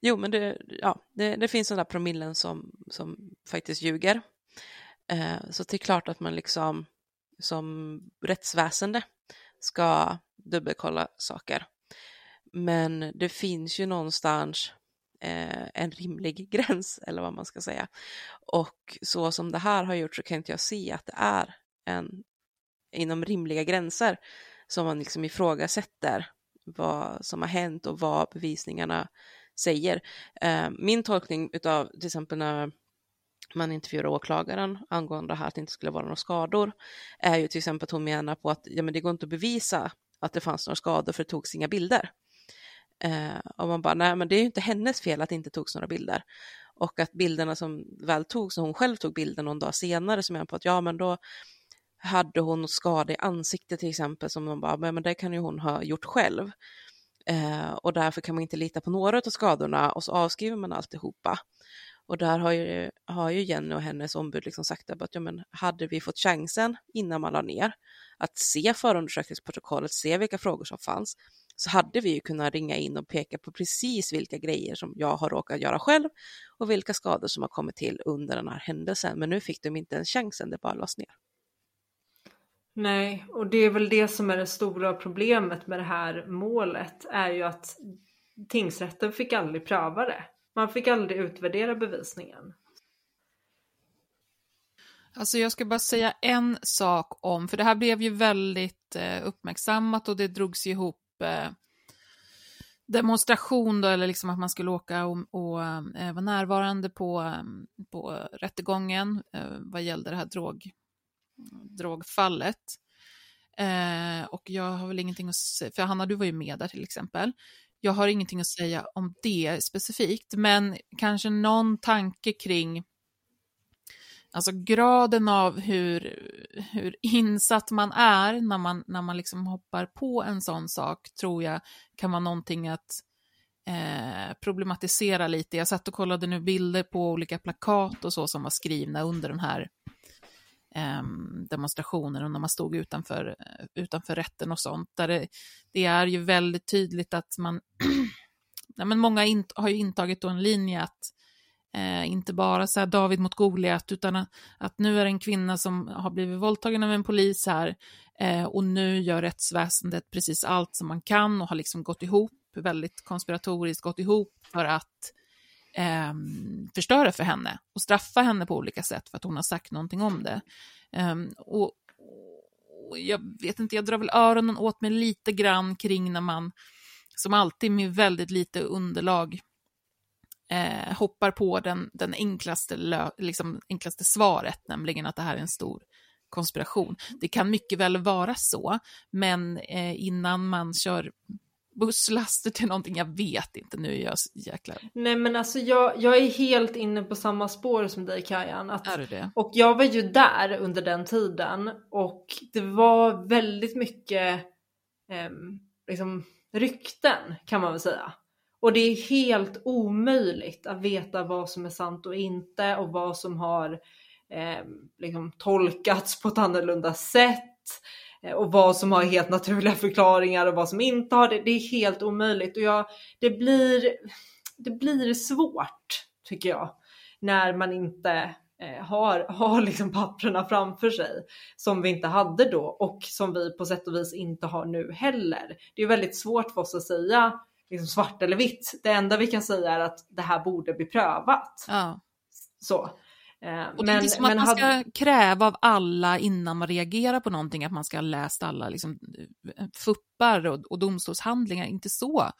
Speaker 4: Jo, men det, ja, det, det finns sådana promillen som, som faktiskt ljuger. Eh, så det är klart att man liksom som rättsväsende ska dubbelkolla saker. Men det finns ju någonstans eh, en rimlig gräns, eller vad man ska säga. Och så som det här har gjort så kan inte jag se att det är en inom rimliga gränser som man liksom ifrågasätter vad som har hänt och vad bevisningarna säger. Eh, min tolkning av till exempel när man intervjuar åklagaren angående det här att det inte skulle vara några skador är ju till exempel att hon menar på att ja, men det går inte att bevisa att det fanns några skador för det togs inga bilder. Eh, och man bara, nej men det är ju inte hennes fel att det inte togs några bilder. Och att bilderna som väl togs, hon själv tog bilden någon dag senare, så menar man på att ja men då hade hon skada i ansiktet till exempel som man bara, men det kan ju hon ha gjort själv. Eh, och därför kan man inte lita på några av skadorna och så avskriver man alltihopa. Och där har ju, har ju Jenny och hennes ombud liksom sagt att ja, men hade vi fått chansen innan man la ner att se förundersökningsprotokollet, se vilka frågor som fanns, så hade vi ju kunnat ringa in och peka på precis vilka grejer som jag har råkat göra själv och vilka skador som har kommit till under den här händelsen. Men nu fick de inte ens chansen, det bara lades ner.
Speaker 2: Nej, och det är väl det som är det stora problemet med det här målet är ju att tingsrätten fick aldrig pröva det. Man fick aldrig utvärdera bevisningen.
Speaker 3: Alltså jag ska bara säga en sak om, för det här blev ju väldigt eh, uppmärksammat och det drogs ihop Typ, eh, demonstration då, eller liksom att man skulle åka och, och eh, vara närvarande på, eh, på rättegången eh, vad gällde det här drog, drogfallet. Eh, och jag har väl ingenting att säga, för Hanna du var ju med där till exempel. Jag har ingenting att säga om det specifikt, men kanske någon tanke kring alltså graden av hur, hur insatt man är när man, när man liksom hoppar på en sån sak tror jag kan vara någonting att eh, problematisera lite. Jag satt och kollade nu bilder på olika plakat och så som var skrivna under den här eh, demonstrationen och när man stod utanför, utanför rätten och sånt. Där det, det är ju väldigt tydligt att man, ja, men många in, har ju intagit en linje att Eh, inte bara så David mot Goliat, utan att, att, nu är det en kvinna som har blivit våldtagen av en polis här eh, och nu gör rättsväsendet precis allt som man kan och har liksom gått ihop, väldigt konspiratoriskt gått ihop för att eh, förstöra för henne och straffa henne på olika sätt för att hon har sagt någonting om det. Ehm, och, och jag vet inte, jag drar väl öronen åt mig lite grann kring när man, som alltid med väldigt lite underlag, eh, hoppar på den, den enklaste, liksom, enklaste svaret, nämligen att det här är en stor konspiration. Det kan mycket väl vara så, men eh, innan man kör busslaster till någonting, jag vet inte, nu är jag så jäkla...
Speaker 2: Nej men alltså jag, jag är helt inne på samma spår som dig Kajan. Att,
Speaker 3: är du det?
Speaker 2: Och jag var ju där under den tiden och det var väldigt mycket eh, liksom, rykten kan man väl säga. Och det är helt omöjligt att veta vad som är sant och inte och vad som har eh, liksom tolkats på ett annorlunda sätt eh, och vad som har helt naturliga förklaringar och vad som inte har det. Det är helt omöjligt och jag, det, blir, det blir svårt tycker jag när man inte eh, har, har liksom papperna framför sig som vi inte hade då och som vi på sätt och vis inte har nu heller. Det är väldigt svårt för oss att säga liksom svart eller vitt. Det enda vi kan säga är att det här borde bli prövat.
Speaker 3: Ja.
Speaker 2: Så.
Speaker 3: Eh, och det är som att man ska hade... kräva av alla innan man reagerar på någonting att man ska ha läst alla liksom, fuppar och, och domstolshandlingar, inte så.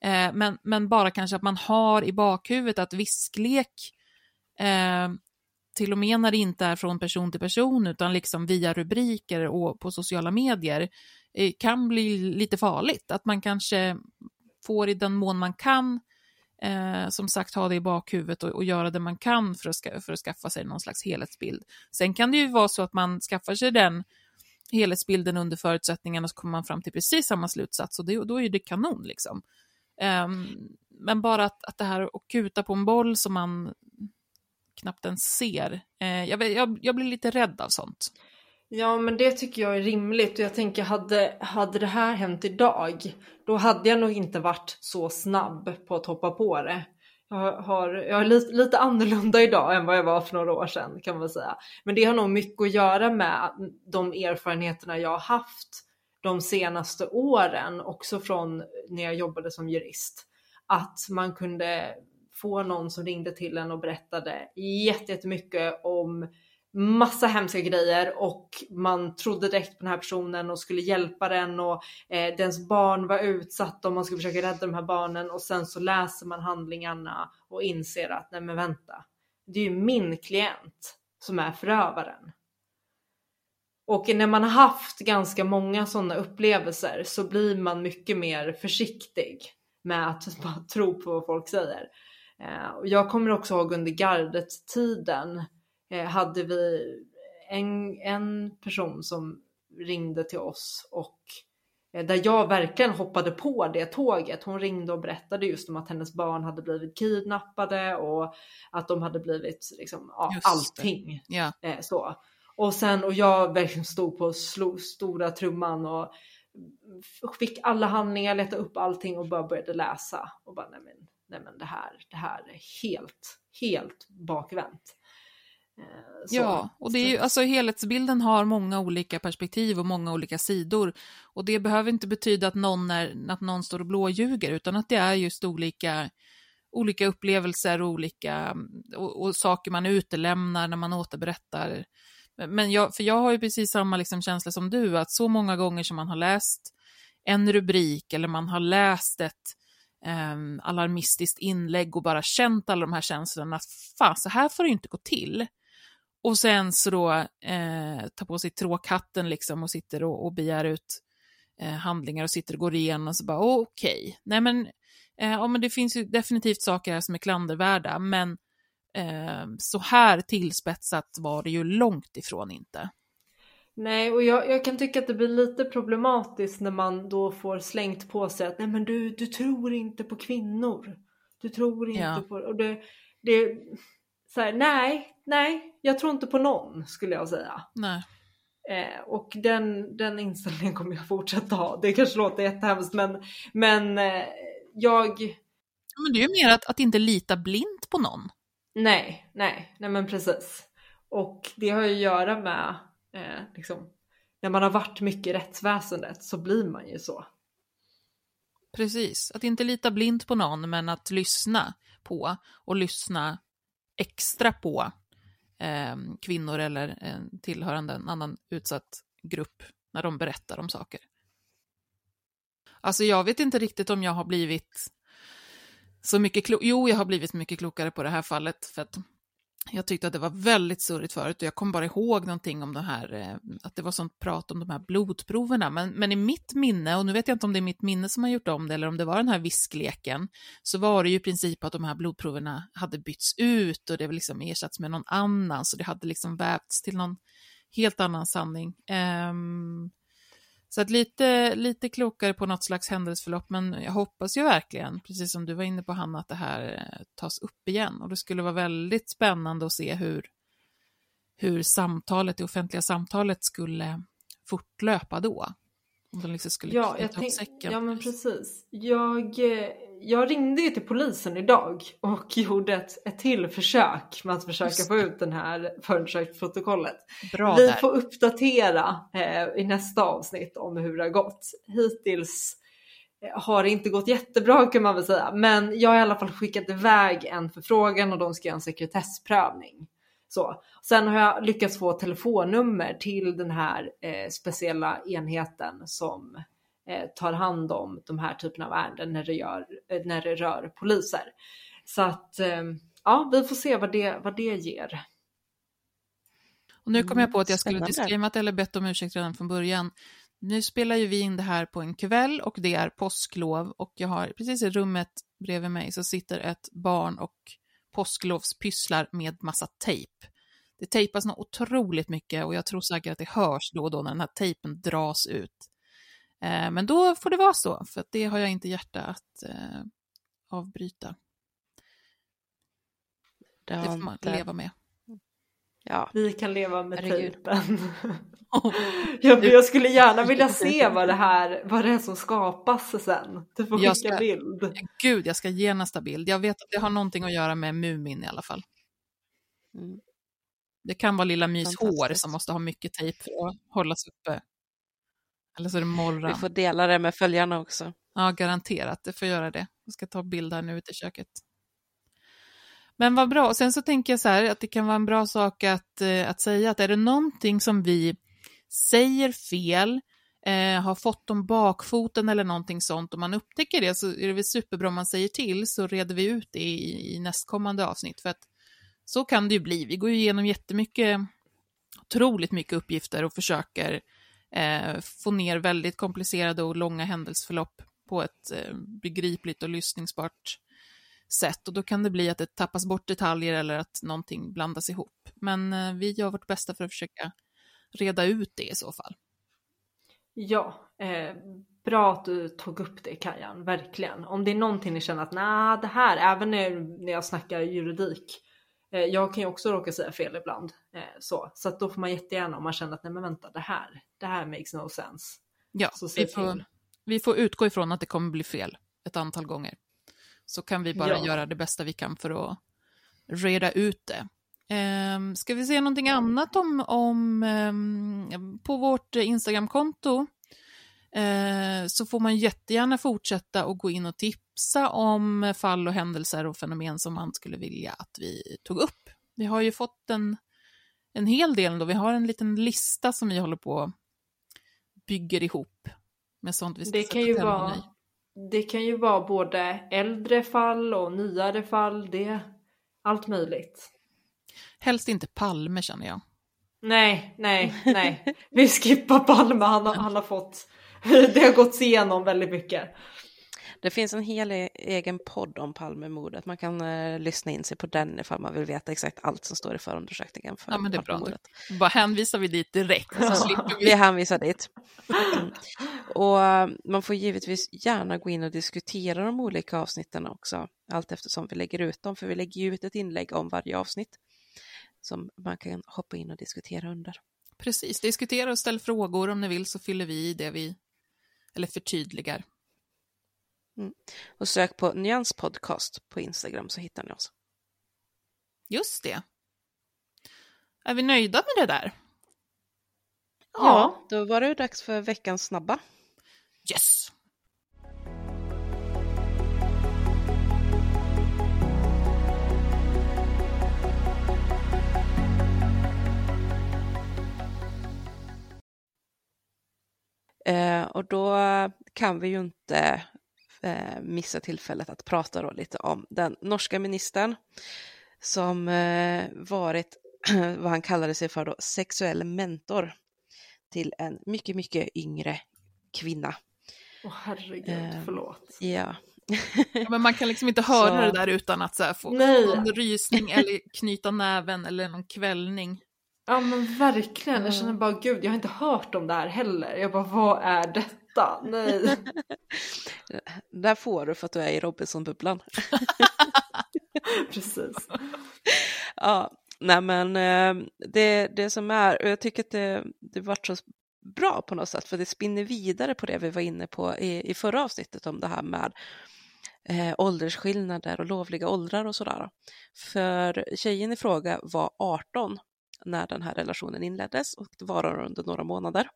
Speaker 3: Eh, men, men bara kanske att man har i bakhuvudet att visklek, eh, till och med när det inte är från person till person utan liksom via rubriker och på sociala medier, eh, kan bli lite farligt. Att man kanske får i den mån man kan, eh, som sagt, ha det i bakhuvudet och, och göra det man kan för att, för att skaffa sig någon slags helhetsbild. Sen kan det ju vara så att man skaffar sig den helhetsbilden under förutsättningarna och så kommer man fram till precis samma slutsats och det, då är det kanon liksom. Um, men bara att, att det här att kuta på en boll som man knappt ens ser, uh, jag, jag, jag blir lite rädd av sånt.
Speaker 2: Ja men det tycker jag är rimligt och jag tänker hade, hade det här hänt idag då hade jag nog inte varit så snabb på att hoppa på det. Jag, har, jag är lite, lite annorlunda idag än vad jag var för några år sedan kan man säga. Men det har nog mycket att göra med de erfarenheterna jag har haft de senaste åren, också från när jag jobbade som jurist. Att man kunde få någon som ringde till en och berättade jättemycket om massa hemska grejer och man trodde direkt på den här personen och skulle hjälpa den och eh, dens barn var utsatt och man skulle försöka rädda de här barnen och sen så läser man handlingarna och inser att nej men vänta, det är ju min klient som är förövaren. Och när man har haft ganska många sådana upplevelser så blir man mycket mer försiktig med att bara tro på vad folk säger. Eh, jag kommer också ihåg under gardet-tiden hade vi en, en person som ringde till oss och eh, där jag verkligen hoppade på det tåget. Hon ringde och berättade just om att hennes barn hade blivit kidnappade och att de hade blivit liksom, ja, allting. Eh, så. Och sen och jag verkligen stod på slo, stora trumman och fick alla handlingar, letade upp allting och bara började läsa och bara nej men, nej men det här, det här är helt, helt bakvänt.
Speaker 3: Eh, så. Ja, och det är ju, alltså helhetsbilden har många olika perspektiv och många olika sidor. Och det behöver inte betyda att någon, är, att någon står och blåljuger, utan att det är just olika, olika upplevelser och olika och, och saker man utelämnar när man återberättar Men jag, för jag har ju precis samma liksom känsla som du, att så många gånger som man har läst en rubrik eller man har läst ett eh, alarmistiskt inlägg och bara känt alla de här känslorna, fan så här får det ju inte gå till. Och sen så då eh, tar på sig tråkhatten liksom och sitter och, och begär ut eh, handlingar och sitter och går igenom och så bara okej, okay. nej men, eh, ja, men det finns ju definitivt saker här som är klandervärda, men eh, så här tillspetsat var det ju långt ifrån inte.
Speaker 2: Nej, och jag, jag, kan tycka att det blir lite problematiskt när man då får slängt på sig att nej men du, du tror inte på kvinnor. Du tror inte ja. på... Och det, det, så här, nej, nej, jag tror inte på någon skulle jag säga.
Speaker 3: Nej.
Speaker 2: Eh, och den, den inställningen kommer jag fortsätta ha. Det kanske låter jättehemskt men, men eh, jag...
Speaker 3: Men det är ju mer att, att inte lita blint på någon.
Speaker 2: Nej, nej, nej men precis. Och det har ju att göra med eh, liksom, när man har varit mycket i rättsväsendet så blir man ju så.
Speaker 3: Precis, att inte lita blint på någon men att lyssna på och lyssna extra på eh, kvinnor eller eh, tillhörande en annan utsatt grupp när de berättar om saker. Alltså jag vet inte riktigt om jag har blivit så mycket klokare. Jo, jag har blivit mycket klokare på det här fallet för att jag tyckte att det var väldigt surrigt förut och jag kom bara ihåg någonting om det här, eh, att det var sånt prat om de här blodproverna. Men, men i mitt minne, och nu vet jag inte om det är mitt minne som har gjort om det eller om det var den här viskleken, så var det ju i princip att de här blodproverna hade bytts ut och det liksom ersatts med någon annan, så det hade liksom vävts till någon helt annan sanning. Um, så att lite, lite klokare på något slags händelseförlopp, men jag hoppas ju verkligen, precis som du var inne på Hanna, att det här eh, tas upp igen. Och det skulle vara väldigt spännande att se hur, hur samtalet, det offentliga samtalet skulle fortlöpa då. Om de liksom skulle
Speaker 2: ja, jag tänk, säcken. Ja, men precis. Jag, eh, jag ringde ju till polisen idag och gjorde ett, ett till försök med att försöka få ut den här förundersökningsprotokollet.
Speaker 3: Bra
Speaker 2: Vi
Speaker 3: där.
Speaker 2: får uppdatera eh, i nästa avsnitt om hur det har gått. Hittills eh, har det inte gått jättebra kan man väl säga, men jag har i alla fall skickat iväg en förfrågan och de ska göra en sekretessprövning. Så. Sen har jag lyckats få telefonnummer till den här eh, speciella enheten som eh, tar hand om de här typerna av ärenden när det, gör, eh, när det rör poliser. Så att eh, ja, vi får se vad det, vad det ger.
Speaker 3: Och nu kom jag på att jag skulle disclaimat eller bett om ursäkt redan från början. Nu spelar ju vi in det här på en kväll och det är påsklov och jag har precis i rummet bredvid mig så sitter ett barn och påsklovspysslar med massa tejp. Det tejpas nog otroligt mycket och jag tror säkert att det hörs då och då när den här tejpen dras ut. Eh, men då får det vara så, för det har jag inte hjärta att eh, avbryta. Det, det får man inte... leva med.
Speaker 2: Ja. Vi kan leva med tejpen. jag, jag, skulle gärna vilja se vad det här vad det är som skapas sen. Du får skicka ska, bild.
Speaker 3: Gud, jag ska ge nästa bild. Jag vet att det har någonting att göra med Mumin i alla fall. Mm. Det kan vara lilla Mys hår som måste ha mycket tejp för att hållas uppe. Eller så är det morran.
Speaker 4: Vi får dela det med följarna också.
Speaker 3: Ja, garanterat. Det får göra det. Jag ska ta bild här nu ute i köket. Men vad bra. Och sen så tänker jag så här att det kan vara en bra sak att, eh, att säga att är det någonting som vi säger fel, eh, har fått om bakfoten eller någonting sånt, om man upptäcker det så är det väl superbra om man säger till så reder vi ut det i, i nästkommande avsnitt. För att så kan det ju bli. Vi går ju igenom jättemycket, otroligt mycket uppgifter och försöker eh, få ner väldigt komplicerade och långa händelseförlopp på ett eh, begripligt och lyssningsbart sätt. Och då kan det bli att det tappas bort detaljer eller att någonting blandas ihop. Men eh, vi gör vårt bästa för att försöka reda ut det i så fall.
Speaker 2: Ja, eh, bra att du tog upp det Kajan, verkligen. Om det är någonting ni känner att nej, det här, även när, när jag snackar juridik, eh, jag kan ju också råka säga fel ibland. Eh, så så att då får man jättegärna om man känner att nej men vänta, det här, det här makes no sense.
Speaker 3: Ja, vi får, vi får utgå ifrån att det kommer bli fel ett antal gånger. Så kan vi bara ja. göra det bästa vi kan för att reda ut det. Eh, ska vi se någonting annat om, om eh, på vårt Instagramkonto eh, så får man jättegärna fortsätta och gå in och tipsa om fall och händelser och fenomen som man skulle vilja att vi tog upp. Vi har ju fått en, en hel del. Då. Vi har en liten lista som vi håller på bygger ihop med sånt vi ska
Speaker 2: Det kan, ju vara,
Speaker 3: i.
Speaker 2: det kan ju vara både äldre fall och nyare fall. Det, allt möjligt.
Speaker 3: Helst inte Palme känner jag.
Speaker 2: Nej, nej, nej. Vi skippar Palme. Han har, han har fått... Det har gått igenom väldigt mycket.
Speaker 4: Det finns en hel e- egen podd om Palmemordet. Man kan eh, lyssna in sig på den ifall man vill veta exakt allt som står i förundersökningen för
Speaker 3: Ja, men det är bra. Bara hänvisar vi dit direkt så
Speaker 4: Vi
Speaker 3: vi.
Speaker 4: hänvisar dit. Mm. Och eh, man får givetvis gärna gå in och diskutera de olika avsnitten också, allt eftersom vi lägger ut dem, för vi lägger ut ett inlägg om varje avsnitt som man kan hoppa in och diskutera under.
Speaker 3: Precis, diskutera och ställ frågor om ni vill så fyller vi i det vi, eller förtydligar.
Speaker 4: Och sök på Nyans podcast på Instagram så hittar ni oss.
Speaker 3: Just det. Är vi nöjda med det där?
Speaker 4: Ja, då var det dags för veckans snabba.
Speaker 3: Yes!
Speaker 4: Eh, och då kan vi ju inte eh, missa tillfället att prata då lite om den norska ministern som eh, varit vad han kallade sig för då, sexuell mentor till en mycket, mycket yngre kvinna.
Speaker 2: Åh herregud,
Speaker 4: Eh,
Speaker 2: förlåt.
Speaker 4: Ja,
Speaker 3: Ja, men man kan liksom inte höra
Speaker 4: Så-
Speaker 3: det där utan att så här, få
Speaker 2: Nej.
Speaker 3: någon rysning eller knyta näven eller någon kvällning.
Speaker 2: Ja men verkligen, jag känner bara gud jag har inte hört om det här heller. Jag bara vad är detta? Nej.
Speaker 4: där får du för att du är i Robinson-bubblan.
Speaker 2: Precis.
Speaker 4: Ja, nej men eh, det, det som är, och jag tycker att det, det vart så bra på något sätt, för det spinner vidare på det vi var inne på i, i förra avsnittet om det här med eh, åldersskillnader och lovliga åldrar och sådär. För tjejen i fråga var 18 när den här relationen inleddes och det varar under några månader.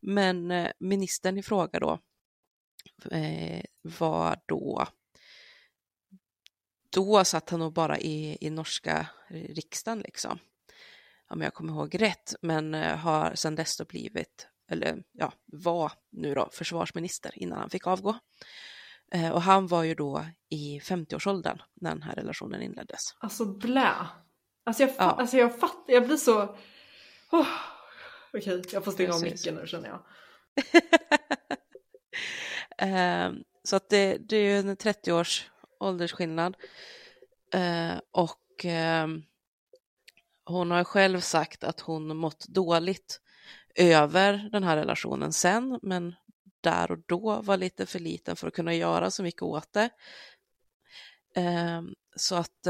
Speaker 4: Men eh, ministern i fråga då eh, var då då satt han nog bara i, i norska riksdagen liksom. Om jag kommer ihåg rätt, men eh, har sedan dess då blivit, eller ja, var nu då försvarsminister innan han fick avgå. Och han var ju då i 50-årsåldern när den här relationen inleddes.
Speaker 2: Alltså blä. Alltså jag,
Speaker 4: Ja.
Speaker 2: alltså jag fattar, jag blir så... Oh. Okej, jag får stänga av micken nu känner jag.
Speaker 4: Eh, så att det, det är ju en 30-års åldersskillnad. Eh, och eh, hon har själv sagt att hon mått dåligt över den här relationen sen, men där och då var lite för liten för att kunna göra så mycket åt det. Så att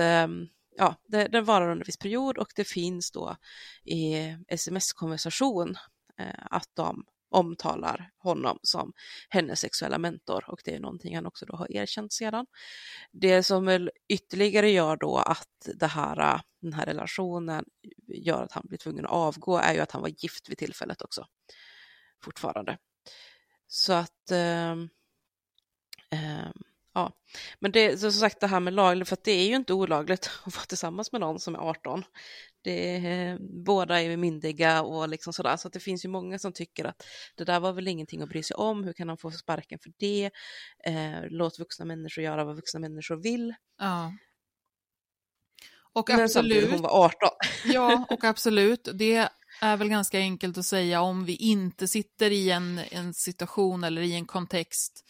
Speaker 4: ja, det, den varar under en viss period och det finns då i sms-konversation eh, att de omtalar honom som hennes sexuella mentor och det är någonting han också då har erkänt sedan. Det som väl ytterligare gör då att det här, eh, den här relationen gör att han blir tvungen att avgå är ju att han var gift vid tillfället också. Fortfarande. Så att eh, eh, Ja, men det som sagt det här med lagligt, för att det är ju inte olagligt att vara tillsammans med någon som är 18. Det är, båda är myndiga och liksom sådär, så det finns ju många som tycker att det där var väl ingenting att bry sig om, hur kan han få sparken för det? Eh, låt vuxna människor göra vad vuxna människor vill.
Speaker 3: Ja. Och
Speaker 4: Men
Speaker 3: absolut,
Speaker 4: hon var 18.
Speaker 3: ja, och absolut, det är väl ganska enkelt att säga om vi inte sitter i en, en situation eller i en kontext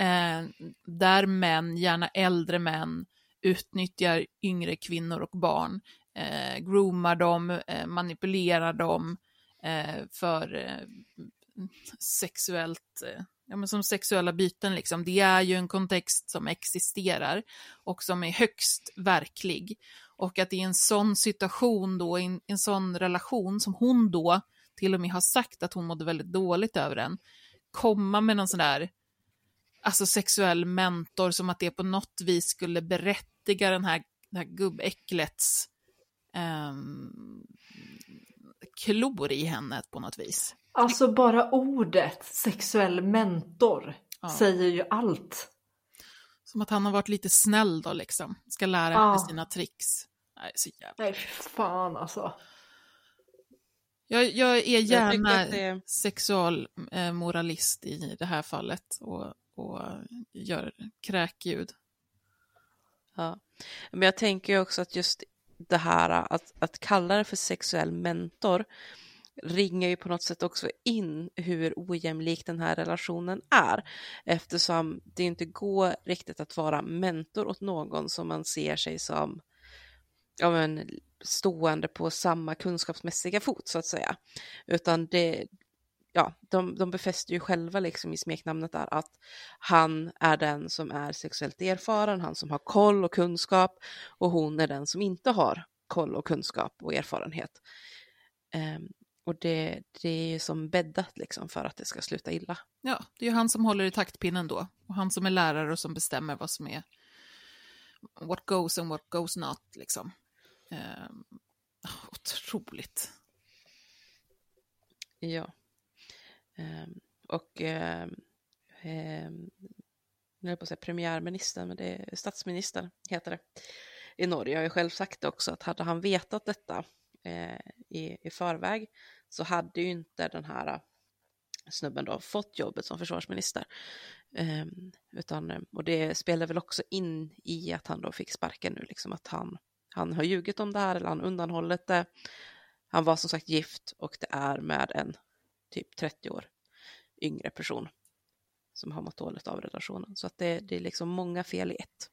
Speaker 3: eh, där män, gärna äldre män, utnyttjar yngre kvinnor och barn, eh, groomar dem, eh, manipulerar dem eh, för eh, sexuellt, eh, ja, men som sexuella byten. Liksom. Det är ju en kontext som existerar och som är högst verklig. Och att i en sån situation då, i en, en sån relation som hon då till och med har sagt att hon mådde väldigt dåligt över den, komma med någon sån där alltså sexuell mentor som att det på något vis skulle berättiga den här, det här gubbäcklets ehm, klor i henne på något vis.
Speaker 2: Alltså bara ordet sexuell mentor
Speaker 3: Ja.
Speaker 2: säger ju allt.
Speaker 3: Som att han har varit lite snäll då liksom, ska lära
Speaker 2: Ja.
Speaker 3: henne sina tricks. Nej, så jävla...
Speaker 2: Nej fan alltså.
Speaker 3: Jag, jag är
Speaker 4: Jag
Speaker 3: gärna
Speaker 4: det-
Speaker 3: sexualmoralist i det här fallet och, och gör kräkljud.
Speaker 4: Ja. Men jag tänker ju också att just det här att, att kalla det för sexuell mentor ringar ju på något sätt också in hur ojämlik den här relationen är eftersom det inte går riktigt att vara mentor åt någon som man ser sig som ja, men, stående på samma kunskapsmässiga fot så att säga. Utan det, ja, de, de befäster ju själva liksom i smeknamnet där att han är den som är sexuellt erfaren, han som har koll och kunskap och hon är den som inte har koll och kunskap och erfarenhet. Ehm, och det, det är ju som bäddat liksom för att det ska sluta illa.
Speaker 3: Ja, det är ju han som håller i taktpinnen då. Och han som är lärare och som bestämmer vad som är what goes and what goes not, liksom. Ehm, otroligt.
Speaker 4: Ja. Ehm, och ehm, ehm, nu är jag på att säga premiärministern, men det är statsministern heter det i Norge. Jag har ju själv sagt det också, att hade han vetat detta eh, i, i förväg så hade ju inte den här eh, snubben då fått jobbet som försvarsminister. Ehm, utan, eh, och det spelar väl också in i att han då fick sparken nu, liksom att han, han har ljugit om det här eller han undanhållit det. Han var som sagt gift och det är med en typ 30 år yngre person som har mått dåligt av relationen. Så att det, det är liksom många fel i ett.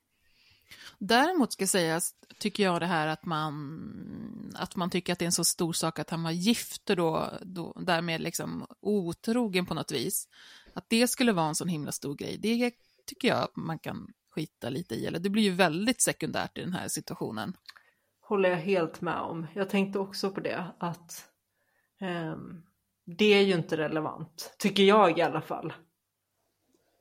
Speaker 3: Däremot ska sägas, tycker jag det här att man, att man tycker att det är en så stor sak att han var gift och då, då därmed liksom otrogen på något vis. Att det skulle vara en sån himla stor grej, det tycker jag att man kan skita lite i. Eller det blir ju väldigt sekundärt i den här situationen.
Speaker 2: Håller jag helt med om. Jag tänkte också på det att ehm, det är ju inte relevant, tycker jag i alla fall.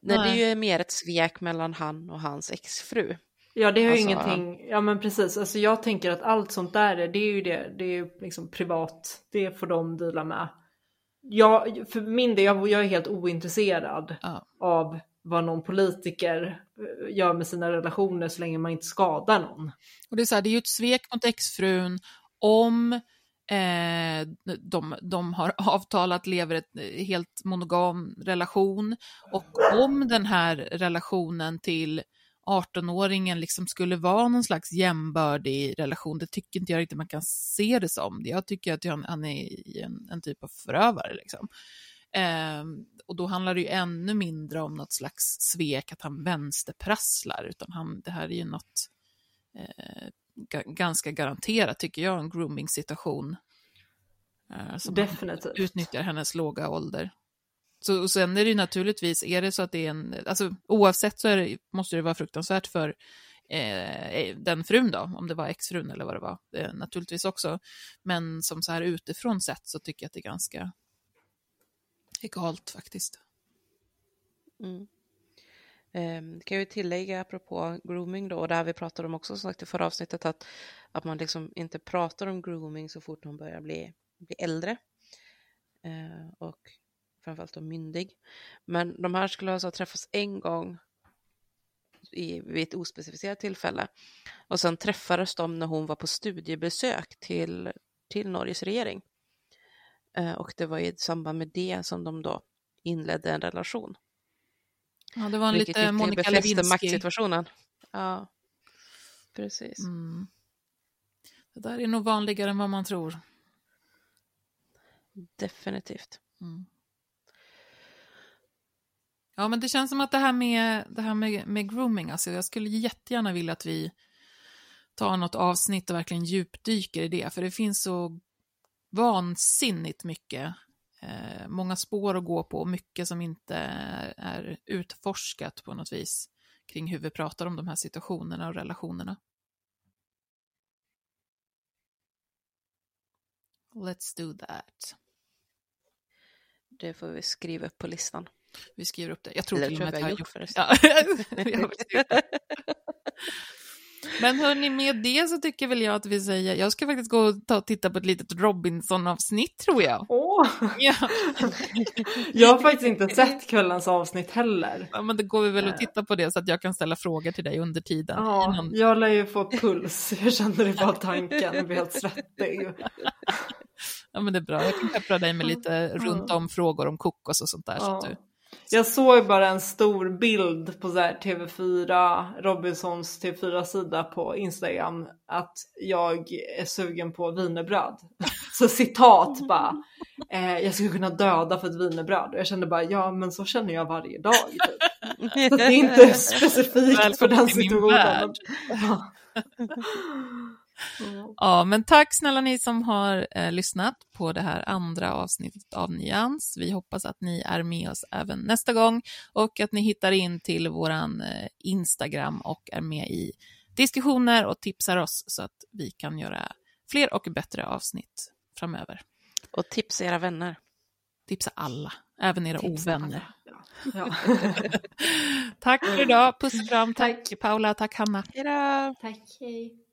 Speaker 4: Nej, det
Speaker 3: Nej.
Speaker 4: är ju mer ett svek mellan han och hans exfru.
Speaker 2: Ja det har ju
Speaker 4: Alltså-
Speaker 2: ingenting, ja men precis, alltså jag tänker att allt sånt där är- det är ju det, det är ju liksom privat, det får de deala med. Jag, för min del, jag, jag är helt ointresserad
Speaker 3: Ja.
Speaker 2: av vad någon politiker eh, gör med sina relationer så länge man inte skadar någon.
Speaker 3: Och det är så här, det är ju ett svek mot exfrun om eh, de, de har avtalat, lever ett eh, helt monogam relation och om den här relationen till 18-åringen liksom skulle vara någon slags jämbördig relation, det tycker inte jag riktigt man kan se det som. Jag tycker att han, han är en, en typ av förövare. Liksom. Eh, och då handlar det ju ännu mindre om något slags svek, att han vänsterprasslar, utan han, det här är ju något eh, ganska garanterat, tycker jag, en grooming-situation. Eh, som
Speaker 2: Definitivt.
Speaker 3: utnyttjar hennes låga ålder. Så, och sen är det ju naturligtvis, är det så att det är en, alltså oavsett så det, måste det vara fruktansvärt för eh, den frun då, om det var exfrun eller vad det var, eh, naturligtvis också. Men som så här utifrån sett så tycker jag att det är ganska egalt faktiskt.
Speaker 4: Mm. Ehm, kan jag ju tillägga apropå grooming då, och det här vi pratade om också som sagt i förra avsnittet, att, att man liksom inte pratar om grooming så fort hon börjar bli, bli äldre. Eh, och framförallt då myndig. Men de här skulle alltså träffas en gång i, vid ett ospecificerat tillfälle. Och sen träffades de när hon var på studiebesök till, till Norges regering. Eh, och det var i samband med det som de då inledde en relation.
Speaker 3: Ja, det var en
Speaker 4: Vilket
Speaker 3: lite Monica Lewinsky.
Speaker 4: maktsituationen. Ja, precis.
Speaker 3: Mm. Det där är nog vanligare än vad man tror.
Speaker 4: Definitivt.
Speaker 3: Mm. Ja, men det känns som att det här med, det här med, med grooming, alltså jag skulle jättegärna vilja att vi tar något avsnitt och verkligen djupdyker i det, för det finns så vansinnigt mycket, eh, många spår att gå på och mycket som inte är utforskat på något vis kring hur vi pratar om de här situationerna och relationerna. Let's do that.
Speaker 4: Det får vi skriva upp på listan.
Speaker 3: Vi skriver upp det. Jag tror
Speaker 4: Eller
Speaker 3: till och med att jag
Speaker 4: har gjort.
Speaker 3: Ja, Men hörni, med det så tycker väl jag att vi säger, jag ska faktiskt gå och ta och titta på ett litet Robinson-avsnitt tror jag.
Speaker 2: Åh!
Speaker 3: Ja.
Speaker 2: Jag har faktiskt inte sett kvällens avsnitt heller.
Speaker 3: ja, men då går vi väl och tittar på det så att jag kan ställa frågor till dig under tiden.
Speaker 2: Ja,
Speaker 3: Innan-
Speaker 2: jag lär ju få puls. Jag känner det bara tanken. Jag blir helt svettig.
Speaker 3: Ja, men det är bra. Jag kan peppra dig med lite runt om frågor om kokos och sånt där. Så
Speaker 2: Ja.
Speaker 3: att du...
Speaker 2: Jag såg bara en stor bild på så här TV4, Robinsons TV4-sida på Instagram att jag är sugen på wienerbröd. Så citat bara, eh, jag skulle kunna döda för ett wienerbröd. Och jag kände bara, ja men så känner jag varje dag. Typ. Så det är inte specifikt för den situationen.
Speaker 3: värld. Ja. Men tack snälla ni som har eh, lyssnat på det här andra avsnittet av Nyans. Vi hoppas att ni är med oss även nästa gång och att ni hittar in till våran eh, Instagram och är med i diskussioner och tipsar oss så att vi kan göra fler och bättre avsnitt framöver.
Speaker 4: Och tipsa era vänner.
Speaker 3: Tipsa alla, även era
Speaker 2: Tipsa
Speaker 3: ovänner.
Speaker 2: Ja.
Speaker 3: tack för idag, puss och kram. Tack Paula, tack Hanna.
Speaker 4: Hejdå!
Speaker 2: Tack, hej.